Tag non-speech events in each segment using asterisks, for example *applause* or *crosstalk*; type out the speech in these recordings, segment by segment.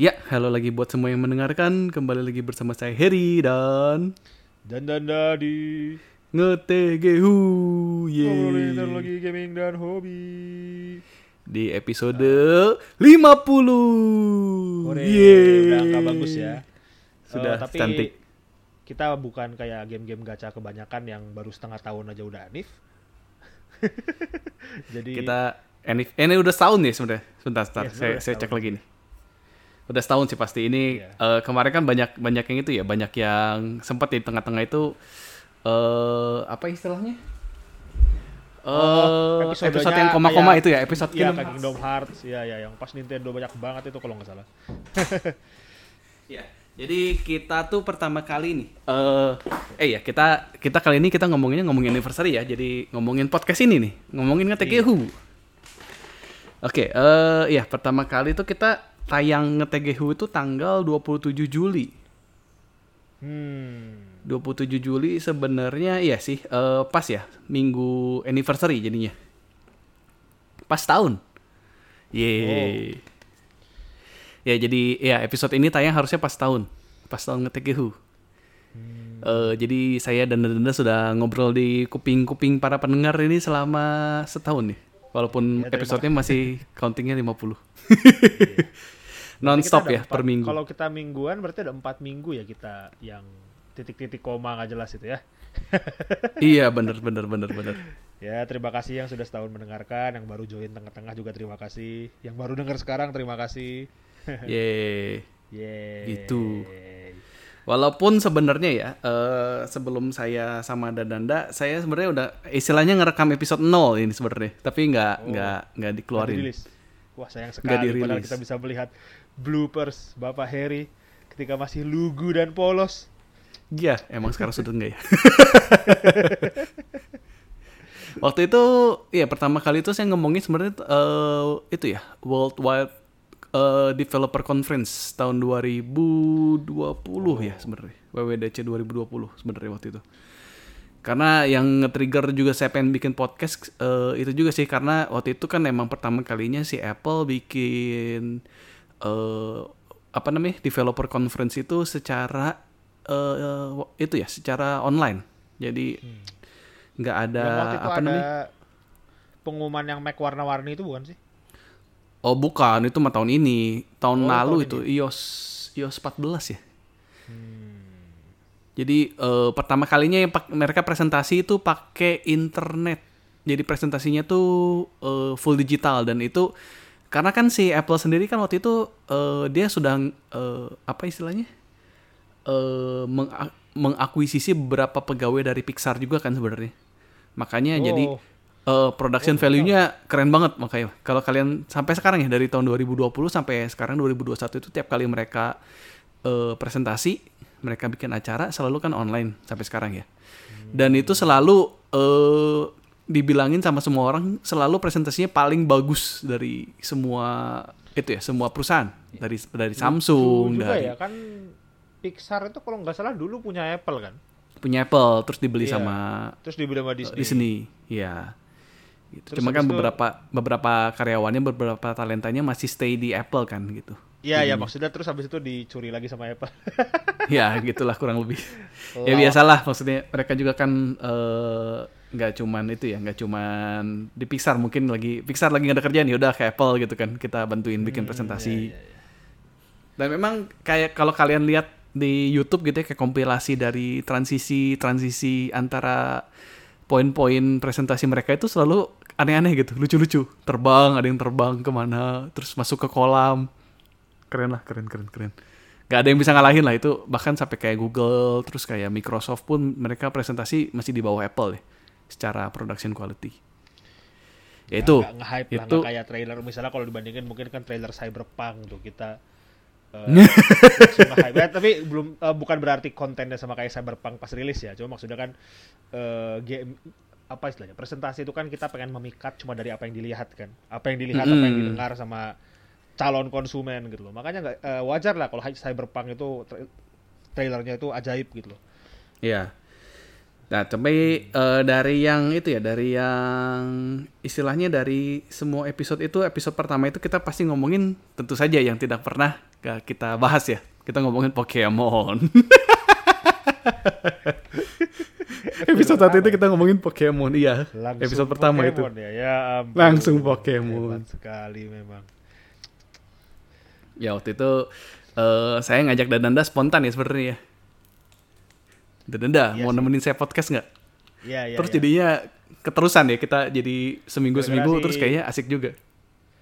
Ya, halo lagi buat semua yang mendengarkan. Kembali lagi bersama saya Heri dan Dan dan dadi ngetegehu. Ngobrolin Yeay. lagi gaming dan hobi Di episode 50. Hore, Yeay. udah angka bagus ya Sudah Eh, tapi cantik. kita bukan kayak game-game gacha kebanyakan yang baru setengah tahun aja udah anif *laughs* Jadi Kita ini, ini udah setahun nih sebenarnya. Sebentar, sebentar. Iya, saya, saya cek lagi nih. Udah setahun sih pasti. Ini Iya. eh, kemarin kan banyak banyak yang itu ya, banyak yang sempat di tengah-tengah itu eh apa istilahnya? Eh Oh, episode yang koma-koma itu ya, episode Iya Kingdom. Kingdom Hearts Iya ya yang pas Nintendo banyak banget itu kalau nggak salah *laughs* Ya, jadi kita tuh pertama kali nih. Eh, eh ya kita kita kali ini kita ngomonginnya ngomongin anniversary ya. Jadi ngomongin podcast ini nih, ngomongin ngetegehu. Oke, eh ya pertama kali tuh kita tayang ngetegehu itu tanggal 27 Juli. Hmm 27 Juli sebenarnya iya sih eh, pas ya minggu anniversary jadinya. Pas tahun. Yeay. Ya jadi ya episode ini tayang harusnya pas tahun. Pas tahun ngetegehu. Eh, jadi saya dan Denda sudah ngobrol di kuping-kuping para pendengar ini selama setahun nih. Walaupun Ya, episodenya masih countingnya 50. Berarti Non-stop ya per minggu. Kalau kita mingguan berarti ada empat minggu ya kita yang titik-titik koma nggak jelas itu ya *laughs* iya bener bener bener bener. Ya, terima kasih yang sudah setahun mendengarkan, yang baru join tengah-tengah juga terima kasih, yang baru dengar sekarang terima kasih. *laughs* Yeay. Yeay. Gitu. Walaupun sebenarnya ya eh, sebelum saya sama Dadanda, saya sebenarnya udah istilahnya ngerekam episode 0 ini sebenarnya, tapi nggak Oh. nggak nggak Nggak dirilis. dirilis. Wah, sayang sekali dirilis. kita bisa melihat bloopers Bapak Harry ketika masih lugu dan polos. Iya, emang sekarang sudah enggak ya. *laughs* Waktu itu, ya pertama kali itu saya ngomongin sebenarnya eh, itu ya Worldwide eh, Developer Conference tahun 2020 ya sebenarnya WWDC 2020 sebenarnya waktu itu. Karena yang nge-trigger juga saya pengen bikin podcast eh, itu juga sih karena waktu itu kan emang pertama kalinya si Apple bikin eh, apa namanya developer conference itu secara eh, itu ya secara online. Jadi nggak ada yang waktu itu apa ada namanya? pengumuman yang Mac warna-warni itu bukan sih? Oh bukan, itu mah tahun ini. Tahun Oh, lalu tahun itu iOS iOS 14 ya. Jadi eh, pertama kalinya yang mereka presentasi itu pakai internet. Jadi presentasinya tuh eh, full digital dan itu karena kan si Apple sendiri kan waktu itu eh, dia sudah eh, apa istilahnya? eh meng- mengakuisisi beberapa pegawai dari Pixar juga kan sebenarnya. Makanya jadi Oh. eh, production value-nya keren banget makanya. Kalau kalian sampai sekarang ya dari tahun 2020 sampai sekarang 2021 itu tiap kali mereka eh, presentasi, mereka bikin acara selalu kan online sampai sekarang ya. Dan itu selalu eh, dibilangin sama semua orang selalu presentasinya paling bagus dari semua itu ya, semua perusahaan. Dari dari Samsung, Lucu juga dari ya kan Pixar itu kalau nggak salah dulu punya Apple kan. punya Apple terus dibeli Iya. sama Terus dibeli sama Disney. Disney. Iya. Gitu. Terus Cuma kan habis itu- beberapa beberapa karyawannya beberapa talentanya masih stay di Apple kan gitu. Iya, ya maksudnya terus habis itu dicuri lagi sama Apple. *laughs* ya gitulah kurang lebih. ya biasalah maksudnya mereka juga kan eh, nggak cuman itu ya nggak cuman di Pixar mungkin lagi Pixar lagi nggak ada kerjaan ya udah ke Apple gitu kan kita bantuin bikin presentasi. Dan memang kayak kalau kalian lihat di YouTube gitu ya kayak kompilasi dari transisi transisi antara poin-poin presentasi mereka itu selalu aneh-aneh gitu, lucu-lucu. Terbang, ada yang terbang ke mana, terus masuk ke kolam. Keren lah, keren, keren, keren. Gak ada yang bisa ngalahin lah itu. Bahkan sampai kayak Google, terus kayak Microsoft pun mereka presentasi masih di bawah Apple ya, secara production quality. Ya itu, Nggak nge-hype lah, itu nggak kayak trailer. Misalnya kalau dibandingin mungkin kan trailer Cyberpunk tuh kita *laughs* nge-hype. Ya, tapi belum eh, bukan berarti kontennya sama kayak Cyberpunk pas rilis ya. Cuma maksudnya kan eh, game apa istilahnya presentasi itu kan kita pengen memikat cuma dari apa yang dilihat kan apa yang dilihat apa yang didengar sama calon konsumen gitu loh makanya nggak eh, wajar lah kalau cyberpunk itu tra- trailernya itu ajaib gitu loh Iya. Nah, tapi eh, dari yang itu ya, dari yang istilahnya dari semua episode itu, episode pertama itu kita pasti ngomongin tentu saja yang tidak pernah kita bahas ya. Kita ngomongin Pokemon. *laughs* episode satu itu kita ngomongin Pokemon, iya. Langsung episode pertama itu. Pokemon Ya, ya ampun. Langsung Pokemon. Hebat sekali memang. Ya waktu itu eh saya ngajak Dananda spontan ya sebenarnya. ya. Dananda Iya mau sih. nemenin saya podcast nggak? Iya, iya. terus iya. jadinya keterusan ya kita jadi seminggu seminggu terus kayaknya asik juga.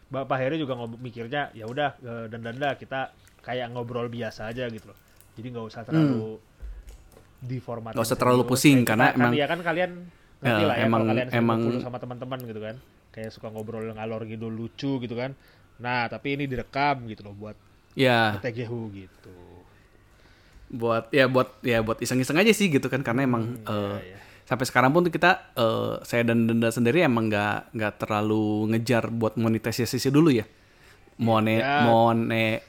Bapak Heri juga ngob- mikirnya ya udah eh, dan danda kita kayak ngobrol biasa aja gitu loh. Jadi nggak usah terlalu. Hmm. Nggak usah terlalu pusing, karena emang- ya kan kalian ngerti Ya, lah ya emang- kalau kalian emang- sama teman-teman gitu kan. Kayak suka ngobrol ngalor ngidul lucu gitu kan. Nah, tapi ini direkam gitu loh buat Ya TGHU gitu. Buat ya buat ya buat iseng-iseng aja sih gitu kan karena emang Hmm, eh, iya, iya. sampai sekarang pun kita eh, saya dan Denda sendiri emang nggak nggak terlalu ngejar buat monetisasi dulu ya. Mone Ya. mone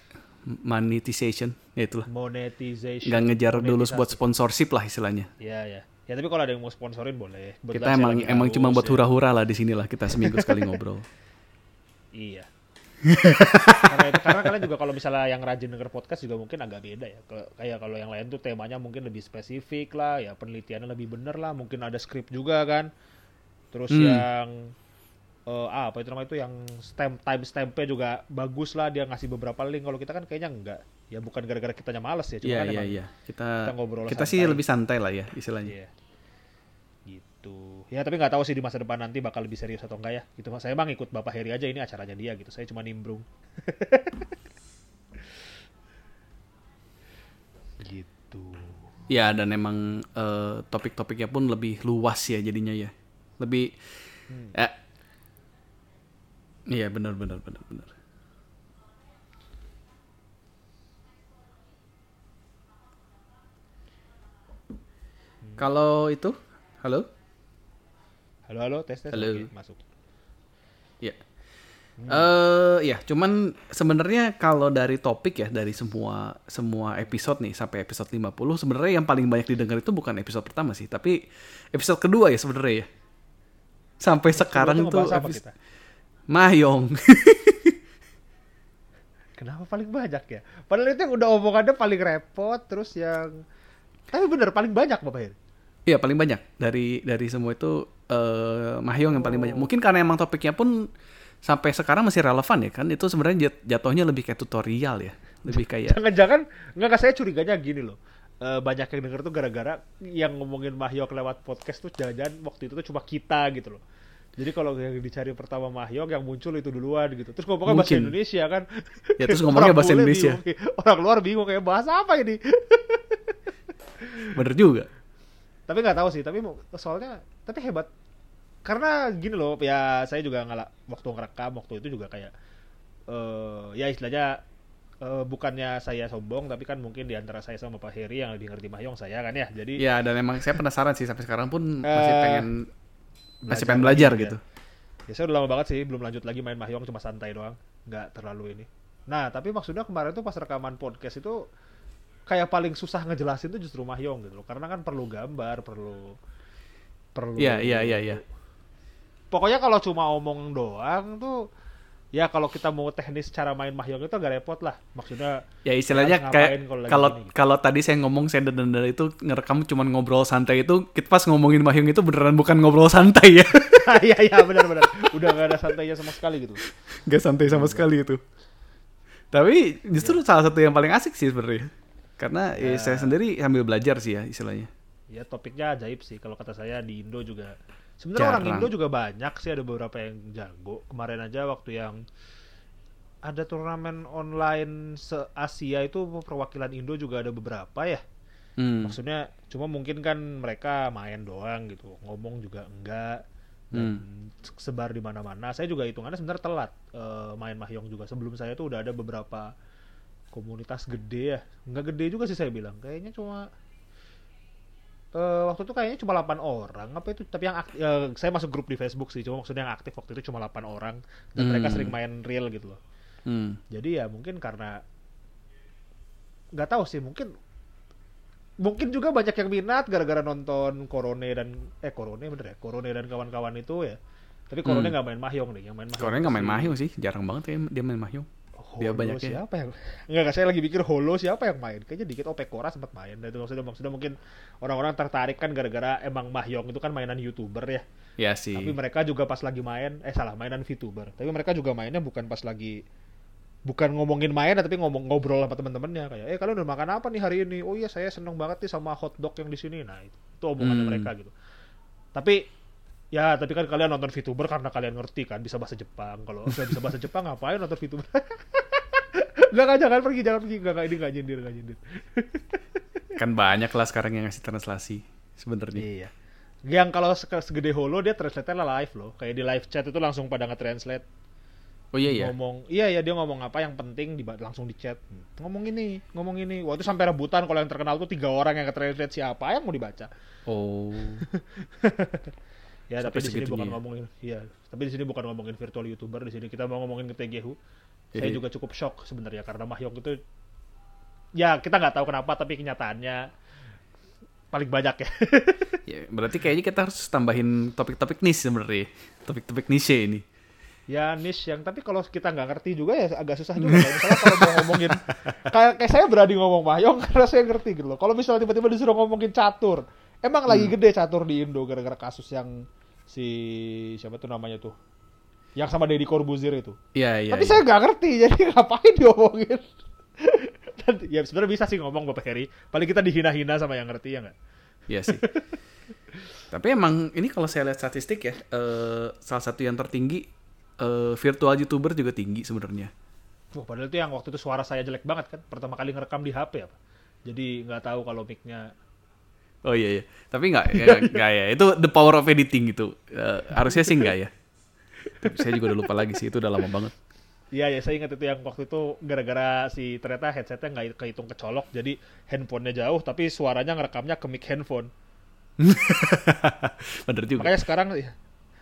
monetization ya itulah. Monetization. Nggak ngejar dulu buat sponsorship lah istilahnya. Iya, ya. Ya tapi kalau ada yang mau sponsorin boleh. Kebetulan Kita emang emang cuma buat ya. hura-hura lah di sinilah kita seminggu sekali ngobrol. *laughs* Iya. Karena itu karena kalian juga kalau misalnya yang rajin denger podcast juga mungkin agak beda ya. Kayak kalau yang lain tuh temanya mungkin lebih spesifik lah, ya penelitiannya lebih bener lah, mungkin ada skrip juga kan. Terus Hmm. yang eh, ah, apa itu namanya itu yang stamp time stampnya juga bagus lah dia ngasih beberapa link. Kalau kita kan kayaknya enggak. Ya bukan gara-gara kitanya males ya, cuma Iya kan emang iya. Kita kita ngobrol kita sih lebih santai lah ya istilahnya. Iya. Gitu. Ya tapi nggak tahu sih di masa depan nanti bakal lebih serius atau enggak ya. Gitu. Saya emang ikut Bapak Heri aja ini acaranya dia gitu. Saya cuma nimbrung. *laughs* gitu. Ya dan emang eh, topik-topiknya pun lebih luas ya jadinya ya. Lebih Hmm. ya. Iya benar benar benar benar. Kalau itu, halo? Halo halo tes tes Halo. Oke, masuk. Ya. Eh ya, cuman sebenarnya kalau dari topik ya dari semua semua episode nih sampai episode 50 sebenarnya yang paling banyak didengar itu bukan episode pertama sih, tapi episode kedua ya sebenarnya ya. Sampai sekarang Sebelum tuh apa kita? Mayong. *laughs* Kenapa paling banyak ya? Padahal itu yang udah omongannya paling repot terus yang tapi bener paling banyak Bapak Heri. Iya, paling banyak dari dari semua itu eh Mahyong yang paling banyak. Mungkin karena emang topiknya pun sampai sekarang masih relevan ya kan. Itu sebenarnya jat- jatuhnya lebih kayak tutorial ya. Lebih kayak Jangan-jangan nggak saya curiganya gini loh. Eh, banyak yang denger tuh gara-gara yang ngomongin Mahyong lewat podcast tuh jangan-jangan waktu itu tuh cuma kita gitu loh. Jadi kalau yang dicari pertama Mahyong yang muncul itu duluan gitu. Terus ngomongnya bahasa. Indonesia kan. Ya, terus ngomongnya bahasa Indonesia. bingung. Orang luar bingung kayak bahasa apa ini. bener juga. Tapi nggak tahu sih, tapi mau- soalnya tapi hebat. Karena gini loh, ya saya juga ngalak waktu ngerekam waktu itu juga kayak eh ya istilahnya eh, bukannya saya sombong tapi kan mungkin di antara saya sama Pak Heri yang lebih ngerti Mahyong saya kan ya. Jadi Ya dan emang saya penasaran sih sampai sekarang pun masih Eh, pengen masih pengen belajar ya. gitu. Ya saya udah lama banget sih belum lanjut lagi main Mahjong cuma santai doang, nggak terlalu ini. Nah tapi maksudnya kemarin tuh pas rekaman podcast itu kayak paling susah ngejelasin tuh justru Mahjong gitu loh, karena kan perlu gambar, perlu perlu. Iya iya iya iya. Pokoknya kalau cuma omong doang tuh ya kalau kita mau teknis cara main Mahjong itu agak repot lah. Maksudnya Ya istilahnya kayak kalau kalau gitu. tadi saya ngomong saya dan dan itu ngerekam cuman ngobrol santai itu kita pas ngomongin Mahyung itu beneran bukan ngobrol santai ya. *laughs* Iya iya benar-benar udah nggak ada santainya sama sekali gitu. Gak santai sama sekali itu. Tapi justru salah satu yang paling asik sih sebenarnya. Karena ya, Ya. saya sendiri sambil belajar sih ya istilahnya. Ya topiknya ajaib sih kalau kata saya di Indo juga. Sebenarnya orang. Indo juga banyak sih ada beberapa yang jago. Kemarin aja waktu yang ada turnamen online se Asia itu perwakilan Indo juga ada beberapa ya. Hmm. Maksudnya cuma mungkin kan mereka main doang gitu, ngomong juga enggak dan sebar di mana-mana. Saya juga hitungannya sebenarnya telat eh, main mahjong juga. Sebelum saya tuh udah ada beberapa komunitas gede ya. Enggak gede juga sih saya bilang. Kayaknya cuma eh, waktu itu kayaknya cuma 8 orang apa itu tapi yang aktif, saya masuk grup di Facebook sih cuma maksudnya yang aktif waktu itu cuma 8 orang dan mereka Hmm. sering main real gitu loh Hmm. jadi ya mungkin karena nggak tahu sih mungkin mungkin juga banyak yang minat gara-gara nonton Korone dan eh Korone bener ya Korone dan kawan-kawan itu ya tapi Korone Hmm. nggak main mahjong deh yang main mahjong Korenya nggak main Mahyung sih, jarang banget ya dia main Mahyung. Oh Dia Holo banyaknya- siapa yang Enggak, enggak, saya lagi pikir Holo siapa yang main. Kayaknya dikit oh Pekora sempat main. Dan itu maksudnya, maksudnya mungkin orang-orang tertarik kan gara-gara emang Mahyong itu kan mainan YouTuber ya. Ya sih. Tapi mereka juga pas lagi main Eh salah, mainan VTuber. Tapi mereka juga mainnya bukan pas lagi Bukan ngomongin main tapi ngomong ngobrol sama teman-temannya kayak eh kalian udah makan apa nih hari ini? Oh iya saya seneng banget nih sama hotdog yang di sini. Nah itu, itu omongannya Hmm. mereka gitu. Tapi ya tapi kan kalian nonton VTuber karena kalian ngerti kan bisa bahasa Jepang. Kalau nggak bisa bahasa Jepang ngapain nonton VTuber *laughs* Enggak, enggak, jangan pergi, jangan pergi. Enggak, enggak, ini enggak nyindir, enggak nyindir. *laughs* Kan banyak lah sekarang yang ngasih translasi sebenarnya. Iya. Yang kalau se- segede Holo dia translate-nya live loh. Kayak di live chat itu langsung pada nge-translate. Oh iya ya. Ngomong, iya ya dia ngomong apa yang penting di langsung di chat. Ngomong ini, ngomong ini. Waktu sampai rebutan kalau yang terkenal tuh tiga orang yang nge-translate siapa yang mau dibaca. Oh. *laughs* Ya, Sampai tapi di sini bukan ya? ngomongin, iya. Tapi di sini bukan ngomongin virtual YouTuber, di sini kita mau ngomongin ke TGHU. Saya juga cukup shock sebenarnya karena Mahyong itu ya kita nggak tahu kenapa tapi kenyataannya paling banyak ya. *laughs* Ya, berarti kayaknya kita harus tambahin topik-topik niche sebenarnya. Topik-topik niche ini. ya niche yang tapi kalau kita nggak ngerti juga ya agak susah juga misalnya kalau mau ngomongin *laughs* kayak kayak saya berani ngomong mayong *laughs* karena saya ngerti gitu loh kalau misalnya tiba-tiba disuruh ngomongin catur emang lagi Hmm. gede catur di Indo gara-gara kasus yang si siapa tuh namanya tuh yang sama Deddy Corbuzier itu Iya, iya. tapi iya. saya nggak ngerti jadi *laughs* ngapain diomongin ya sebenarnya bisa sih ngomong Bapak Heri paling kita dihina-hina sama yang ngerti ya nggak Iya sih. *laughs* Tapi emang ini kalau saya lihat statistik ya, eh, salah satu yang tertinggi eh, virtual youtuber juga tinggi sebenarnya. Wah, padahal itu yang waktu itu suara saya jelek banget kan pertama kali ngerekam di HP apa jadi nggak tahu kalau mic-nya Oh iya iya. Tapi nggak ya, nggak ya. Itu the power of editing gitu. Eh, harusnya sih nggak ya. Tapi saya juga udah lupa lagi sih. Itu udah lama banget. Iya ya saya ingat itu yang waktu itu gara-gara si ternyata headsetnya nggak kehitung kecolok jadi handphonenya jauh tapi suaranya ngerekamnya ke mic handphone. *laughs* Bener juga. Makanya sekarang ya,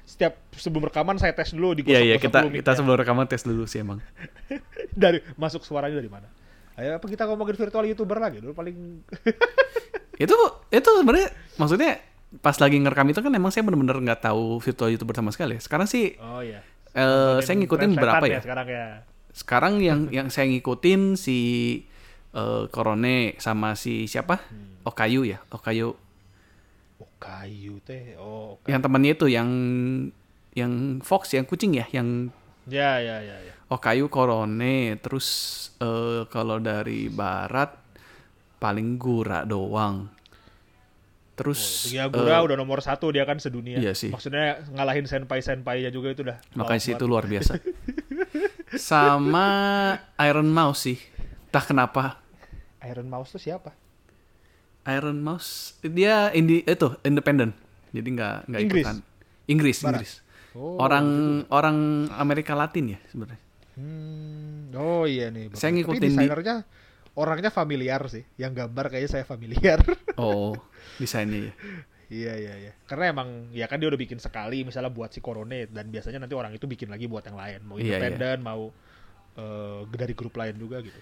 setiap sebelum rekaman saya tes dulu di Iya iya kita kita sebelum rekaman tes dulu sih emang. *laughs* dari masuk suaranya dari mana. Ayo apa kita ngomongin virtual youtuber lagi dulu paling itu itu sebenarnya maksudnya pas lagi ngerekam itu kan emang saya bener-bener nggak tahu virtual youtuber sama sekali. Sekarang sih oh iya. eh, Nontonin saya ngikutin berapa ya? sekarang ya. Sekarang yang *laughs* yang saya ngikutin si eh, Korone sama si siapa? Okayu ya, Okayu. Oh kayu teh. Oh. oke. Yang temannya itu yang yang Fox yang kucing ya, yang Ya ya ya ya. Okayu Korone. Terus eh, kalau dari barat paling Gura doang. Terus Ya Gura eh, udah nomor satu dia kan sedunia. Iya sih. Maksudnya ngalahin senpai senpainya juga itu udah. makanya sih itu luar biasa. *laughs* sama Iron Mouse sih. Entah kenapa. Iron Mouse tuh siapa? Iron Mouse dia indi itu independen. Jadi nggak nggak ikutan. Inggris, Barat? Inggris. Oh, orang orang Amerika Latin ya sebenarnya. Hmm, oh iya nih. Saya Tapi ngikutin di- desainernya orangnya familiar sih. Yang gambar kayaknya saya familiar. Oh, *laughs* desainnya ya. iya iya iya. Karena emang ya kan dia udah bikin sekali misalnya buat si Corone dan biasanya nanti orang itu bikin lagi buat yang lain. Mau Iya, independen, mau eh, dari grup lain juga gitu.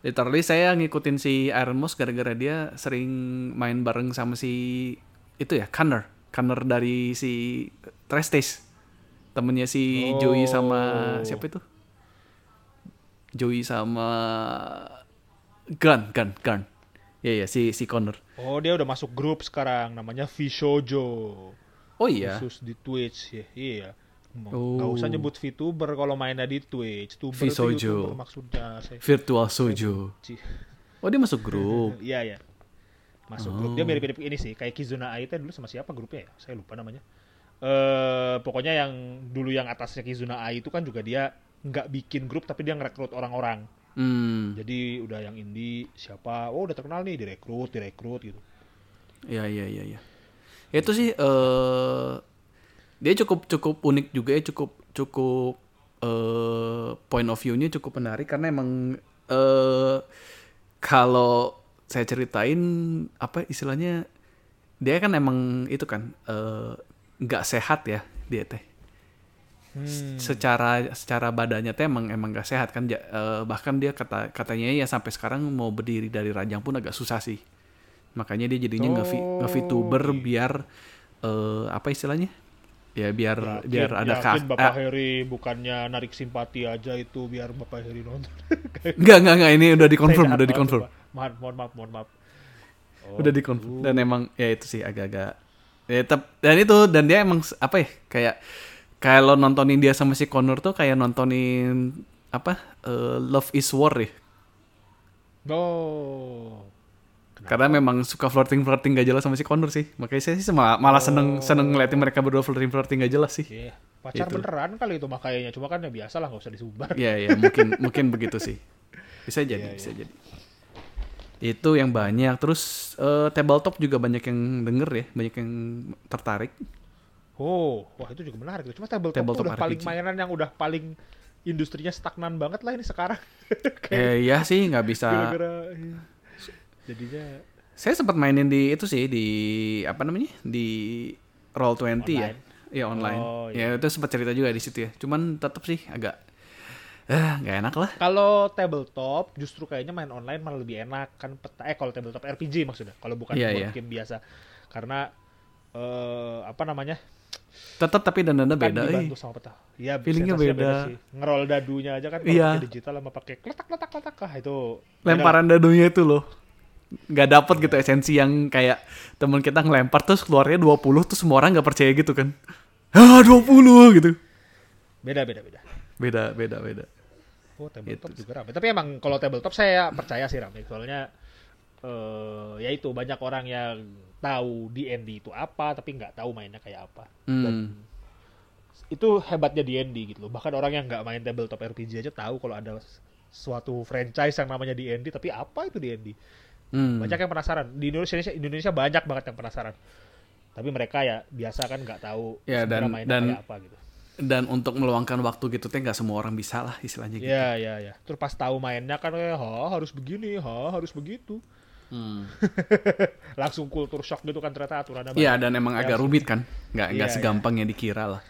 Literally saya ngikutin si Iron Mouse gara-gara dia sering main bareng sama si itu ya, Connor. Connor dari si Trash Taste. Temennya si Oh. Joey sama siapa itu? Joey sama Gun, Gun, Gun. Iya ya si si Connor. Oh, dia udah masuk grup sekarang namanya Vishojo. Oh iya. Khusus di Twitch ya. Iya. Oh. Gak usah nyebut VTuber kalau mainnya di Twitch. Tuber Visojo. YouTuber maksudnya. Saya Virtual Sojo. Oh dia masuk grup. *laughs* Iya ya. Masuk Oh. grup. Dia mirip-mirip ini sih, kayak Kizuna Ai teh dulu sama siapa grupnya ya? Saya lupa namanya. Eh pokoknya yang dulu yang atasnya Kizuna Ai itu kan juga dia nggak bikin grup tapi dia ngerekrut orang-orang. Hmm. Jadi udah yang indie siapa, oh udah terkenal nih direkrut, direkrut gitu. Iya iya iya iya. Itu sih eh dia cukup cukup unik juga ya cukup cukup eh point of view-nya cukup menarik karena emang eh kalau saya ceritain apa istilahnya dia kan emang itu kan eh, nggak sehat ya dia teh Hmm. secara secara badannya teh emang emang gak sehat kan Ja- eh, bahkan dia kata katanya ya sampai sekarang mau berdiri dari ranjang pun agak susah sih makanya dia jadinya nge Oh, nge-VTuber iya. biar eh, apa istilahnya ya biar Yakin- biar ada yakin Bapak ah, Heri bukannya narik simpati aja itu biar Bapak Heri nonton. *laughs* enggak enggak enggak ini udah dikonfirm udah dikonfirm. Mohon, mohon maaf, mohon maaf. Oh, udah dikonfirm gitu. dan emang ya itu sih agak-agak ya tep- dan itu dan dia emang apa ya kayak kalau nontonin dia sama si Connor tuh kayak nontonin apa eh, Love is War ya Oh. karena memang suka flirting flirting gak jelas sama si Connor sih. Makanya saya sih malah, malah seneng seneng ngeliatin mereka berdua flirting flirting gak jelas sih. Iya, pacar Itu. beneran kali itu makanya. Cuma kan ya biasa lah nggak usah disebar. Iya ya mungkin *laughs* mungkin begitu sih. Bisa jadi Iya, bisa jadi. Itu yang banyak. Terus eh, tabletop juga banyak yang denger ya. Banyak yang tertarik Oh, wah itu juga menarik. Cuma tabletop, Tabletop tuh udah paling RPG. mainan yang udah paling industrinya stagnan banget lah ini sekarang. *laughs* eh ya sih nggak bisa Gara-gara iya. jadinya saya sempat mainin di itu sih di apa namanya di roll 20 ya Online. Iya online Oh, ya itu sempat cerita juga di situ ya cuman tetap sih agak eh nggak enak lah kalau tabletop justru kayaknya main online malah lebih enak kan peta eh kalau tabletop RPG maksudnya kalau bukan Iya, board iya. game biasa karena eh apa namanya tetap tapi dana-dana kan beda eh. dibantu sama peta iya Feelingnya sensasinya beda. sih. Ngerol dadunya aja kan kalau Iya. pakai digital sama pakai letak letak letak ah itu lemparan dadunya itu loh. Nggak dapet gitu esensi yang kayak temen kita ngelempar terus keluarnya 20 terus semua orang nggak percaya gitu kan. Ah 20 gitu. Beda beda beda. Beda beda beda. Oh tabletop Gitu. juga rame. Tapi emang kalau tabletop saya percaya sih rame. Soalnya eh ya itu banyak orang yang tahu D&D itu apa tapi nggak tahu mainnya kayak apa hmm. itu hebatnya D&D gitu loh. Bahkan orang yang nggak main tabletop RPG aja tahu kalau ada suatu franchise yang namanya D&D, tapi apa itu D&D? Hmm. Banyak yang penasaran. Di Indonesia Indonesia banyak banget yang penasaran. Tapi mereka ya biasa kan nggak tahu Ya, dan- mainnya dan- kayak apa gitu. dan untuk meluangkan waktu gitu teh nggak semua orang bisa lah istilahnya gitu Iya, iya, iya. Terus pas tahu mainnya kan kayak, ha harus begini, ha harus begitu. Hmm. *laughs* Langsung kultur shock gitu kan ternyata aturannya Iya banyak. dan emang agak rumit kan? Nggak nggak Iya, segampang yang dikira lah.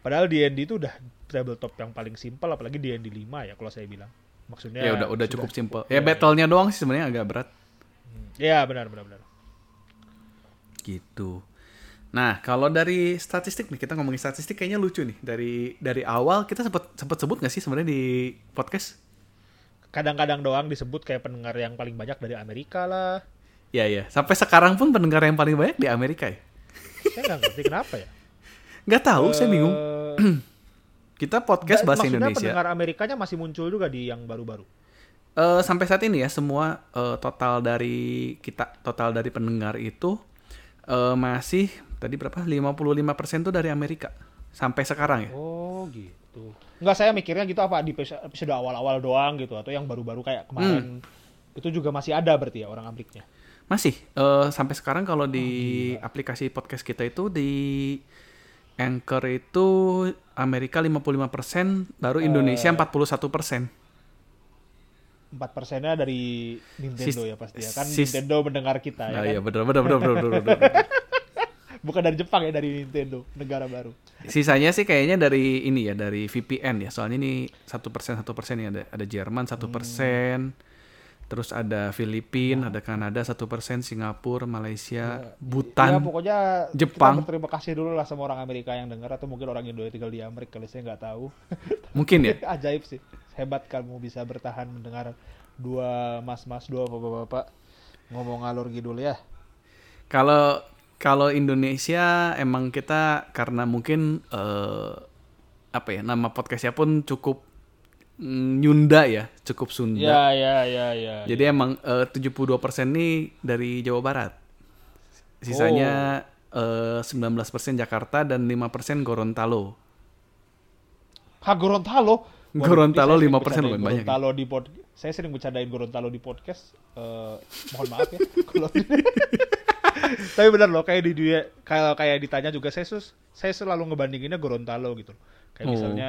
Padahal D&D itu udah tabletop yang paling simpel apalagi D&D 5 ya kalau saya bilang. Maksudnya ya udah udah cukup simple Iya, ya battle-nya doang sih sebenarnya agak berat. Iya, benar benar benar. gitu. Nah kalau dari statistik nih kita ngomongin statistik kayaknya lucu nih. Dari dari awal kita sempat sempat sebut nggak sih sebenarnya di podcast kadang-kadang doang disebut kayak pendengar yang paling banyak dari Amerika lah. ya ya sampai sekarang pun pendengar yang paling banyak di Amerika ya Saya nggak ngerti *laughs* kenapa ya. nggak tahu saya bingung Eh, *clears throat* kita podcast bahasa maksudnya Indonesia pendengar Amerikanya masih muncul juga di yang baru-baru. Eh, sampai saat ini ya semua eh, total dari kita total dari pendengar itu eh, masih tadi berapa 55% tuh dari Amerika sampai sekarang ya Oh gitu. Nggak saya mikirnya gitu apa di episode awal-awal doang gitu atau yang baru-baru kayak kemarin Hmm. itu juga masih ada berarti ya orang Ameriknya. masih eh, sampai sekarang kalau di aplikasi podcast kita itu di Anchor itu Amerika 55% baru Indonesia 41% Empat persennya dari Nintendo Sis- ya pasti ya kan sis- Nintendo mendengar kita ya Nah, kan? iya benar benar benar benar benar, benar. *laughs* Bukan dari Jepang ya dari Nintendo negara baru. Sisanya sih kayaknya dari ini ya dari VPN ya. Soalnya ini satu persen satu persen ya ada ada Jerman satu persen, terus ada Filipina, ada Kanada satu persen, Singapura, Malaysia, Ya Butan. pokoknya Jepang. kita berterima kasih dulu lah sama orang Amerika yang dengar atau mungkin orang Indo yang tinggal di Amerika kali saya nggak tahu. *laughs* Mungkin ya. *laughs* Ajaib sih. Hebat kamu bisa bertahan mendengar dua mas-mas, dua bapak-bapak ngomong ngalur ngidul ya. Kalau kalau Indonesia emang kita karena mungkin eh, apa ya nama podcastnya pun cukup mm, Nyunda ya, cukup Sunda. Ya, ya, ya, ya. Jadi emang eh, 72% nih dari Jawa Barat. Sisanya eh, 19% Jakarta dan 5% Gorontalo. Ha Gorontalo. Gorontalo ini saya sering 5% bercandain lumayan banyak ya. Gorontalo di pod saya sering bercandain Gorontalo di podcast. Eh, mohon maaf ya *laughs* kalau *laughs* Tapi benar loh kayak di dunia kalau kayak ditanya juga saya sus, saya selalu ngebandinginnya Gorontalo gitu. Kayak Oh. misalnya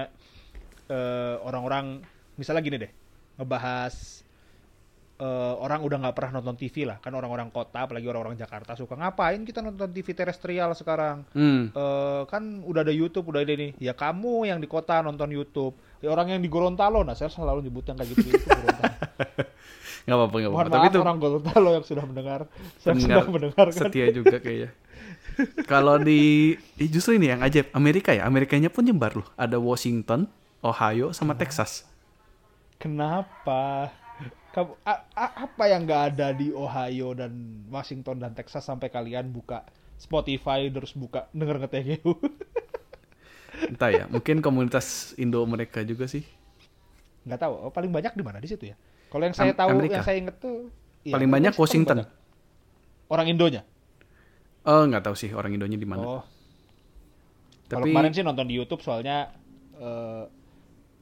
eh, orang-orang misalnya gini deh, ngebahas eh, orang udah nggak pernah nonton TV lah, kan orang-orang kota apalagi orang-orang Jakarta suka ngapain kita nonton TV terestrial sekarang? Hmm. Eh, kan udah ada YouTube, udah ada ini. Ya kamu yang di kota nonton YouTube. Ya orang yang di Gorontalo, nah saya selalu nyebut yang kayak gitu itu Gorontalo. *laughs* Nggak apa-apa, nggak apa-apa. Tapi itu orang Gorontalo yang sudah mendengar, yang pendengar sudah mendengarkan. setia juga kayaknya. Kalau di eh, justru ini yang ajaib Amerika ya, Amerikanya pun nyebar loh. Ada Washington, Ohio, sama Texas. Kenapa? Kamu, a- a- apa yang nggak ada di Ohio dan Washington dan Texas sampai kalian buka Spotify terus buka denger ngeteh *laughs* Entah ya, mungkin komunitas Indo mereka juga sih. nggak tahu oh, paling banyak di mana di situ ya kalau yang saya tahu Amerika. yang saya inget tuh iya, Paling banyak Washington. banyak. orang Indonya Oh, nggak tahu sih orang Indonya di mana. oh Tapi kemarin sih nonton di YouTube soalnya eh,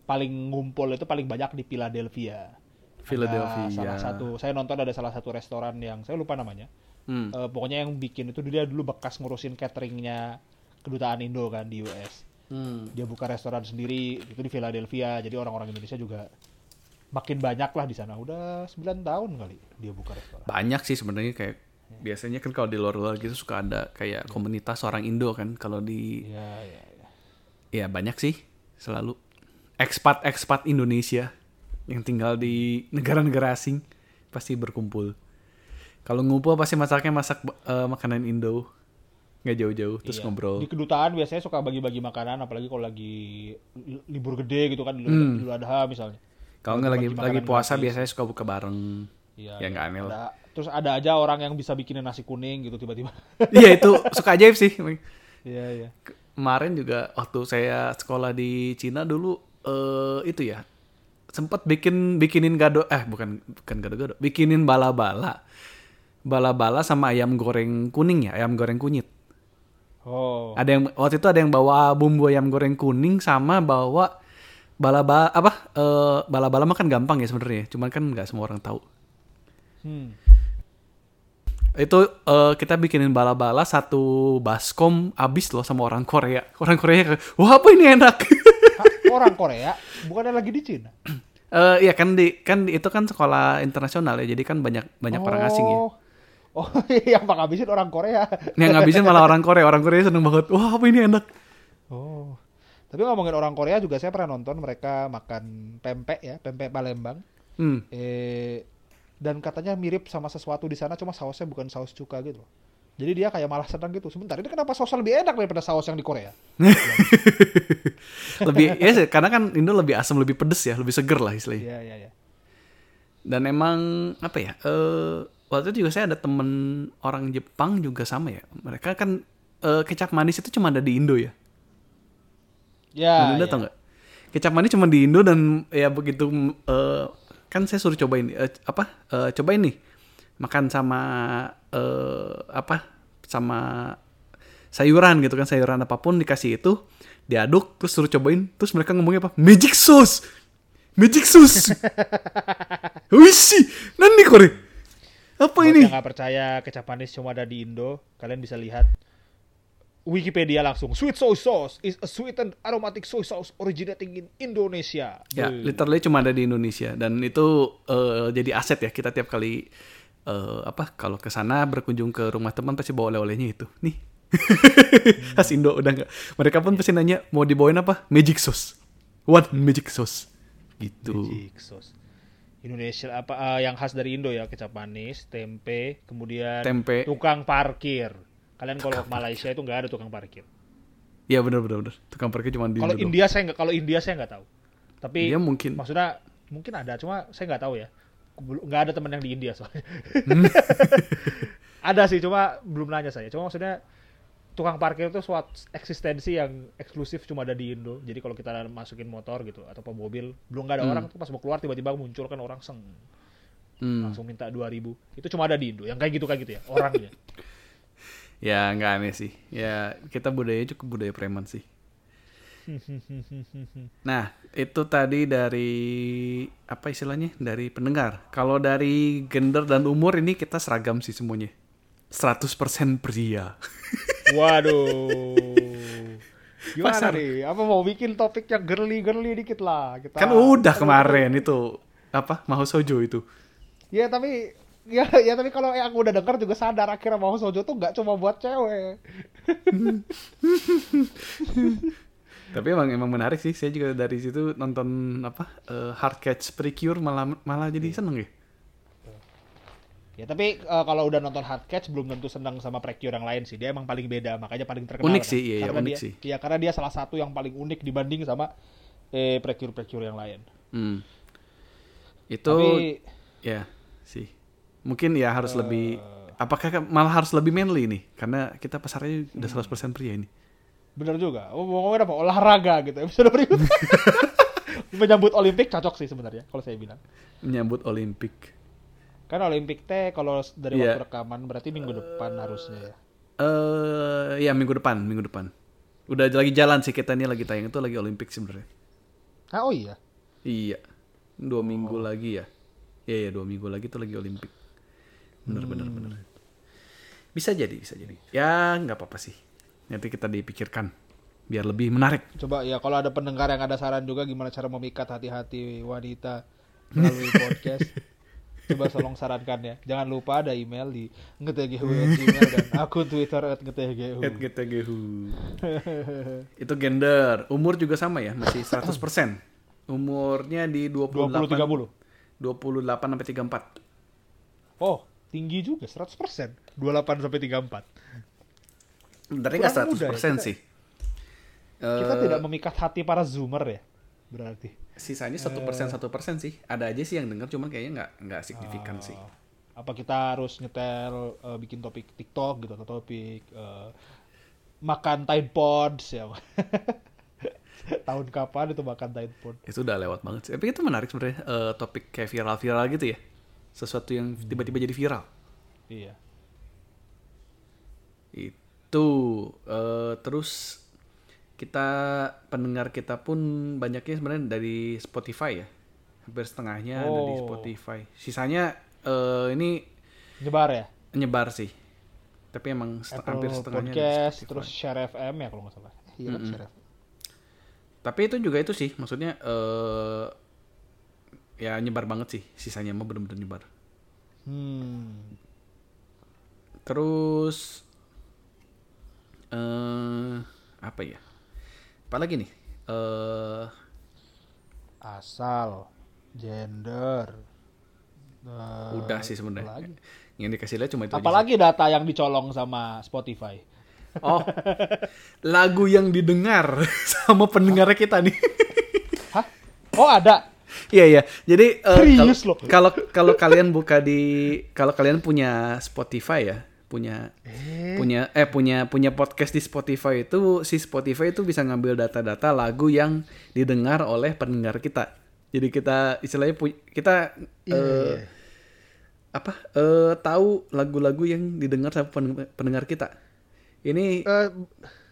paling ngumpul itu paling banyak di Philadelphia Ada Philadelphia. salah satu saya nonton ada salah satu restoran yang saya lupa namanya Hmm. Eh, pokoknya yang bikin itu dia dulu bekas ngurusin cateringnya kedutaan Indo kan di US Hmm. dia buka restoran sendiri itu di Philadelphia jadi orang-orang Indonesia juga makin banyak lah di sana udah 9 tahun kali dia buka restoran Banyak sih sebenarnya kayak biasanya kan kalau di luar-luar gitu suka ada kayak komunitas orang Indo kan. Kalau di Iya, iya, iya. ya banyak sih selalu ekspat-ekspat Indonesia yang tinggal di negara-negara asing pasti berkumpul. Kalau ngumpul pasti masaknya masak eh, makanan Indo. Nggak jauh-jauh terus Iya. ngobrol. Di kedutaan biasanya suka bagi-bagi makanan, apalagi kalau lagi li- libur gede gitu kan, Hmm. Idul Adha misalnya. Kalau nggak lagi lagi puasa gratis. biasanya suka buka bareng. Iya, Ya, nggak aneh lah. Ada, terus ada aja orang yang bisa bikinin nasi kuning gitu tiba-tiba. *laughs* Iya itu *laughs* suka ajaib sih. Iya, iya. Kemarin juga waktu saya sekolah di Cina dulu eh itu ya sempat bikin bikinin gado eh bukan bukan gado-gado bikinin bala-bala bala-bala sama ayam goreng kuning ya ayam goreng kunyit Oh. ada yang waktu itu ada yang bawa bumbu ayam goreng kuning sama bawa bala-bala apa eh bala-bala makan gampang ya sebenarnya cuman kan nggak semua orang tahu Hmm. itu eh, kita bikinin bala-bala satu baskom abis loh sama orang Korea orang Korea kayak, wah apa ini enak *laughs* Hah, orang Korea bukannya lagi di Cina? Eh iya kan di kan itu kan sekolah internasional ya jadi kan banyak banyak orang asing ya. Oh. *laughs* Yang ngabisin orang Korea. Yang ngabisin malah orang Korea. Orang Korea seneng banget. Wah apa ini enak. Oh. Tapi ngomongin orang Korea juga saya pernah nonton mereka makan pempek ya, pempek Palembang. Hmm. Eh dan katanya mirip sama sesuatu di sana cuma sausnya bukan saus cuka gitu. Jadi dia kayak malah senang gitu. Sebentar ini kenapa sausnya lebih enak daripada saus yang di Korea? *laughs* lebih ya sih, karena kan Indo lebih asam lebih pedes ya lebih seger lah istilahnya. Iya iya iya. Dan emang apa ya? Eh waktu itu juga saya ada temen orang Jepang juga sama ya. Mereka kan eh, kecap manis itu cuma ada di Indo ya. Ya. Indo ya. tau nggak? Kecap manis cuma di Indo dan ya begitu eh, kan saya suruh cobain eh, apa? eh, cobain nih makan sama eh, apa? Sama sayuran gitu kan sayuran apa pun dikasih itu diaduk terus suruh cobain terus mereka ngomongnya apa? Magic sauce. Magic sauce. *laughs* Wishi, nani kore? Apa Buat ini? yang nggak percaya kecap manis cuma ada di Indo, kalian bisa lihat Wikipedia langsung. Sweet soy sauce is a sweet and aromatic soy sauce originating in Indonesia. Ya, Beuh. literally cuma ada di Indonesia dan itu eh, jadi aset ya kita tiap kali eh, apa kalau ke sana berkunjung ke rumah teman pasti bawa oleh-olehnya itu. Nih. *laughs* Khas Indo udah nggak. Mereka pun pasti nanya mau dibawain apa? Magic sauce. What magic sauce? Gitu. Magic sauce. Indonesia apa eh, yang khas dari Indo ya kecap manis, tempe, kemudian Tempe. tukang parkir. Kalian kalau ke Malaysia itu nggak ada tukang parkir. Iya benar benar benar. Tukang parkir cuma di Kalau. India saya nggak kalau India saya nggak tahu. Tapi India mungkin. maksudnya mungkin ada cuma saya nggak tahu ya. Nggak ada teman yang di India soalnya. *laughs* ada sih cuma belum nanya saya. Cuma maksudnya tukang parkir itu suatu eksistensi yang eksklusif cuma ada di Indo. Jadi kalau kita masukin motor gitu atau mobil belum nggak ada Hmm. orang tuh pas mau keluar tiba-tiba muncul kan orang seng Hmm. langsung minta 2000 itu cuma ada di Indo yang kayak gitu kayak gitu ya orangnya *laughs* Ya nggak aneh sih. Ya kita budaya cukup budaya preman sih. *laughs* Nah, itu tadi dari apa istilahnya? Dari pendengar. Kalau dari gender dan umur ini kita seragam sih semuanya. 100% pria. *laughs* waduh gimana Pasar. nih apa mau bikin topik yang girly girly dikit lah kita Kan udah kemarin itu apa? Maho Sojo itu. ya tapi ya ya tapi kalau yang udah denger juga sadar akhirnya mau sojo tuh nggak cuma buat cewek Tapi emang emang menarik sih. Saya juga dari situ nonton apa? eh, Hard Catch Precure malah malah jadi seneng ya. Ya tapi eh, kalau udah nonton Hard Catch belum tentu senang sama Precure yang lain sih. Dia emang paling beda, makanya paling terkenal. Unik kan. sih, iya, iya, unik dia, sih. Iya, karena dia salah satu yang paling unik dibanding sama eh Precure yang lain. Hmm. Itu Tapi ya sih. Mungkin ya harus Eh. lebih apakah malah harus lebih manly nih? Karena kita pasarnya udah 100% pria ini. bener juga. Oh, mau ngomongin apa? Olahraga gitu. Episode berikutnya. *laughs* Menyambut Olimpik cocok sih sebenarnya kalau saya bilang. Menyambut Olimpik. Kan Olimpik teh kalau dari Iya. waktu rekaman berarti minggu depan harusnya ya. Eh ya minggu depan, minggu depan. Udah lagi jalan sih kita ini lagi tayang itu lagi Olimpik sebenarnya. Ah, oh iya. Iya. Dua minggu lagi ya. Iya ya dua minggu lagi tuh lagi Olimpik. Bener bener Hmm. bener. Bisa jadi, bisa jadi. Ya nggak apa-apa sih. Nanti kita dipikirkan biar lebih menarik. Coba ya kalau ada pendengar yang ada saran juga gimana cara memikat hati-hati wanita melalui podcast. *laughs* Coba tolong sarankan ya. Jangan lupa ada email di ngetghu@gmail dan akun Twitter @ngetghu. At GTGHU. Itu gender. Umur juga sama ya, masih 100%. Umurnya di 28 20 30. 28 sampai 34. Oh, tinggi juga 100%. 28 sampai 34. Sebenarnya nggak Kurang muda 100% ya, kita- sih. Kita Eh, tidak memikat hati para zoomer ya. Berarti. Sisanya satu persen satu persen sih. Ada aja sih yang denger, cuman kayaknya nggak nggak signifikan sih. Oh. Apa kita harus nyetel eh, bikin topik TikTok gitu atau topik eh, makan Tide Pods ya. *laughs* Tahun kapan itu makan Tide Pod? Itu udah lewat banget sih. Tapi itu menarik sebenarnya eh, topik kayak viral-viral gitu ya. Sesuatu yang tiba-tiba jadi viral. Iya. Itu eh, terus kita pendengar kita pun banyaknya sebenarnya dari Spotify ya. Hampir setengahnya ada di Oh. Spotify. Sisanya eh, ini Nyebar ya? nyebar sih. Tapi emang set- Apple hampir setengahnya Podcast, Spotify. terus Share FM ya kalau nggak salah. Iya kan Share FM. Tapi itu juga itu sih, maksudnya eh ya nyebar banget sih, sisanya mah bener-bener nyebar. Hmm. Terus eh apa ya? Apalagi nih? Eh Asal, gender. eh, udah sih sebenarnya. Yang dikasih lihat cuma itu aja Apalagi data yang dicolong sama Spotify. Oh. lagu yang didengar *laughs* sama pendengarnya kita nih. Hah? Oh ada. Iya iya. Jadi loh? kalau kalau kalian buka di kalau kalian punya Spotify ya, punya punya eh punya punya podcast di Spotify itu si Spotify itu bisa ngambil data-data lagu yang didengar oleh pendengar kita. Jadi kita istilahnya kita Iya, eh, apa eh, tahu lagu-lagu yang didengar sama pen- pendengar kita. Ini Eh,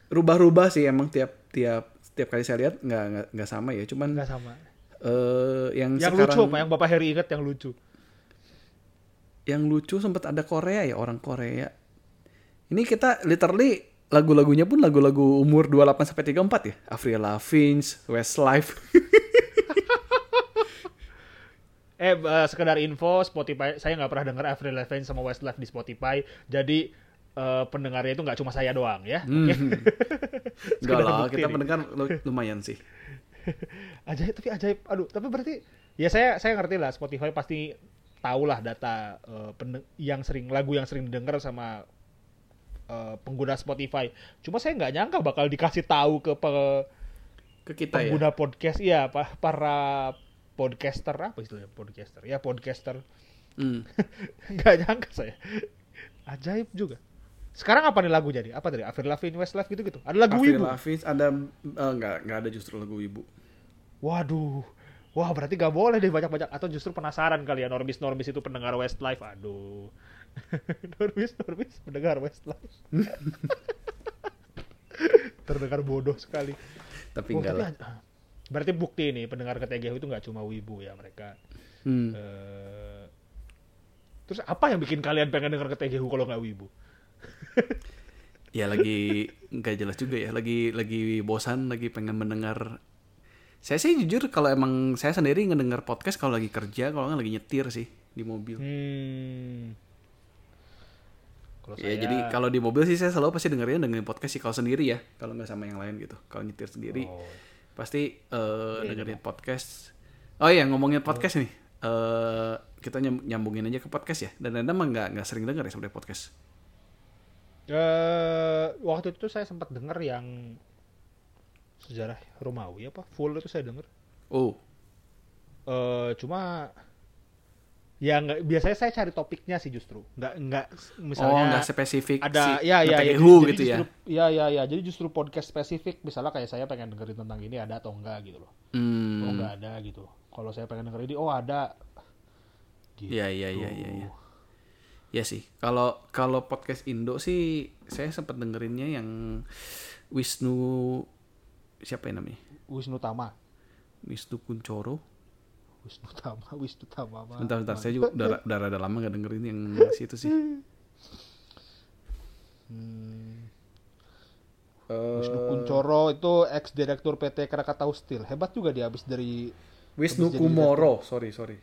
rubah-rubah sih emang tiap tiap tiap kali saya lihat nggak nggak sama ya. Cuman nggak sama. eh, yang, Yang sekarang lucu apa? Yang Bapak Heri ingat yang lucu. Yang lucu sempat ada Korea ya orang Korea. Ini kita literally lagu-lagunya pun lagu-lagu umur 28 sampai 34 ya. Avril Lavigne, Westlife. *laughs* Eh, eh, sekedar info, Spotify, saya nggak pernah dengar Avril Lavigne sama Westlife di Spotify. Jadi eh, pendengarnya itu nggak cuma saya doang ya. Enggak *laughs* Sekedar lah, kita nih. mendengar lu- *laughs* lumayan sih. ajaib tapi ajaib. Aduh, tapi berarti ya saya saya ngerti lah Spotify pasti tahu lah data pende- yang sering lagu yang sering didengar sama eh, pengguna Spotify. Cuma saya nggak nyangka bakal dikasih tahu ke pe- Ke kita ya. pengguna podcast, iya pa- para podcaster apa istilahnya podcaster? Ya podcaster. Hmm. *laughs* nggak nyangka saya. Ajaib juga. Sekarang apa nih lagu jadi? Apa tadi? Avril Lavigne, Westlife gitu-gitu. Ada lagu Avril ibu. Lavigne ada eh, enggak enggak ada justru lagu ibu. Waduh. Wah, berarti gak boleh deh banyak-banyak. Atau justru penasaran kali ya, Normis-Normis itu pendengar Westlife. Aduh. *laughs* Normis-Normis pendengar Westlife. *laughs* Terdengar bodoh sekali. Tapi Oh, enggak tapi lah. ad- berarti bukti nih, pendengar KTGH itu gak cuma wibu ya mereka. Hmm. eh, terus apa yang bikin kalian pengen denger KTGH kalau nggak wibu? *laughs* Ya lagi nggak jelas juga ya. Lagi lagi bosan, lagi pengen mendengar. Saya sih jujur kalau emang saya sendiri ngedenger podcast kalau lagi kerja, kalau nggak lagi nyetir sih di mobil. Hmm. Kalau Ya saya- jadi kalau di mobil sih saya selalu pasti dengerin dengerin podcast sih kalau sendiri ya, kalau nggak sama yang lain gitu. Kalau nyetir sendiri Oh. pasti eh, dengerin podcast. Oh iya ngomongin podcast nih, eh kita nyam- nyambungin aja ke podcast ya. Dan Anda mah nggak nggak sering denger ya sebenarnya podcast. Eh waktu itu saya sempat dengar yang sejarah Romawi apa full itu saya dengar. Oh, eh cuma ya nggak biasanya saya cari topiknya sih justru nggak nggak misalnya oh nggak spesifik ada si ya ya, ya who jadi gitu ya. justru, ya ya ya jadi justru podcast spesifik misalnya kayak saya pengen dengerin tentang ini ada atau enggak gitu loh Hmm. oh nggak ada gitu kalau saya pengen dengerin ini oh ada gitu. Iya iya iya iya. iya. Ya sih. Kalau kalau podcast Indo sih saya sempat dengerinnya yang Wisnu siapa ya namanya? Wisnu Tama Wisnu Kuncoro. Wisnu Tama *laughs* Wisnu Tama. Bentar bentar saya juga udah udah rada lama gak dengerin yang situ sih. Hmm. Eh, Wisnu Kuncoro itu ex direktur PT Krakatau Steel hebat juga dia habis dari Wisnu habis Kumoro, sorry sorry.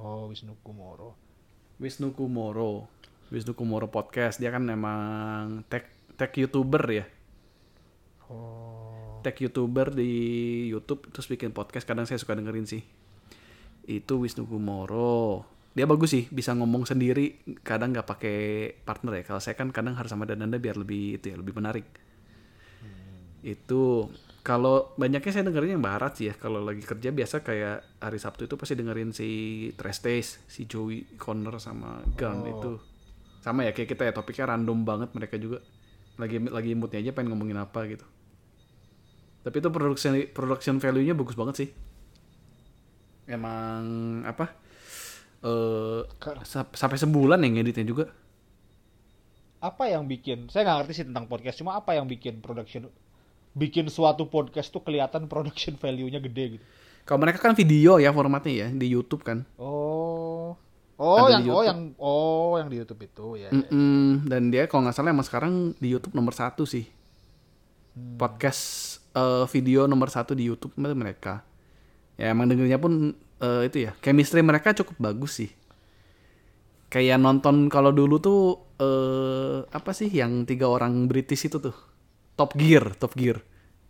oh Wisnu Kumoro Wisnu Kumoro. Wisnu Kumoro podcast dia kan memang tech tech youtuber ya. oh tech youtuber di YouTube terus bikin podcast kadang saya suka dengerin sih. Itu Wisnu Kumoro. Dia bagus sih bisa ngomong sendiri kadang nggak pakai partner ya. Kalau saya kan kadang harus sama Dananda biar lebih itu ya lebih menarik. Itu kalau banyaknya saya dengerin yang barat sih ya. Kalau lagi kerja biasa kayak hari Sabtu itu pasti dengerin si Trash Taste si Joey Connor sama Gun Oh. itu. Sama ya kayak kita ya topiknya random banget mereka juga. Lagi lagi moodnya aja pengen ngomongin apa gitu tapi itu production production value-nya bagus banget sih. Emang apa eh sa- sampai sebulan yang ngeditnya juga. Apa yang bikin saya nggak ngerti sih tentang podcast cuma apa yang bikin production bikin suatu podcast tuh kelihatan production value-nya gede gitu? Kalau mereka kan video ya formatnya ya di YouTube kan. Oh. Oh Ada yang oh yang oh yang di YouTube itu ya, ya. Mm-mm. dan dia kalau nggak salah emang sekarang di YouTube nomor satu sih. Hmm. podcast eh, video nomor satu di YouTube mereka. Ya emang dengernya pun eh, itu ya chemistry mereka cukup bagus sih. Kayak nonton kalau dulu tuh eh apa sih yang tiga orang British itu tuh? Top Gear Top Gear.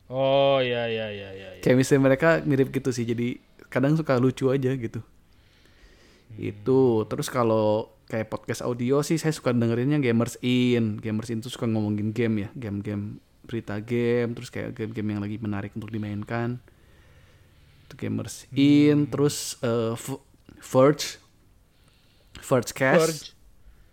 Oh ya ya ya ya, ya. chemistry mereka mirip gitu sih jadi kadang suka lucu aja gitu. Itu terus kalau kayak podcast audio sih saya suka dengerinnya Gamers In. Gamers In tuh suka ngomongin game ya game-game berita game terus kayak game-game yang lagi menarik untuk dimainkan itu Gamers In terus V- Verge Verge Cast Verge.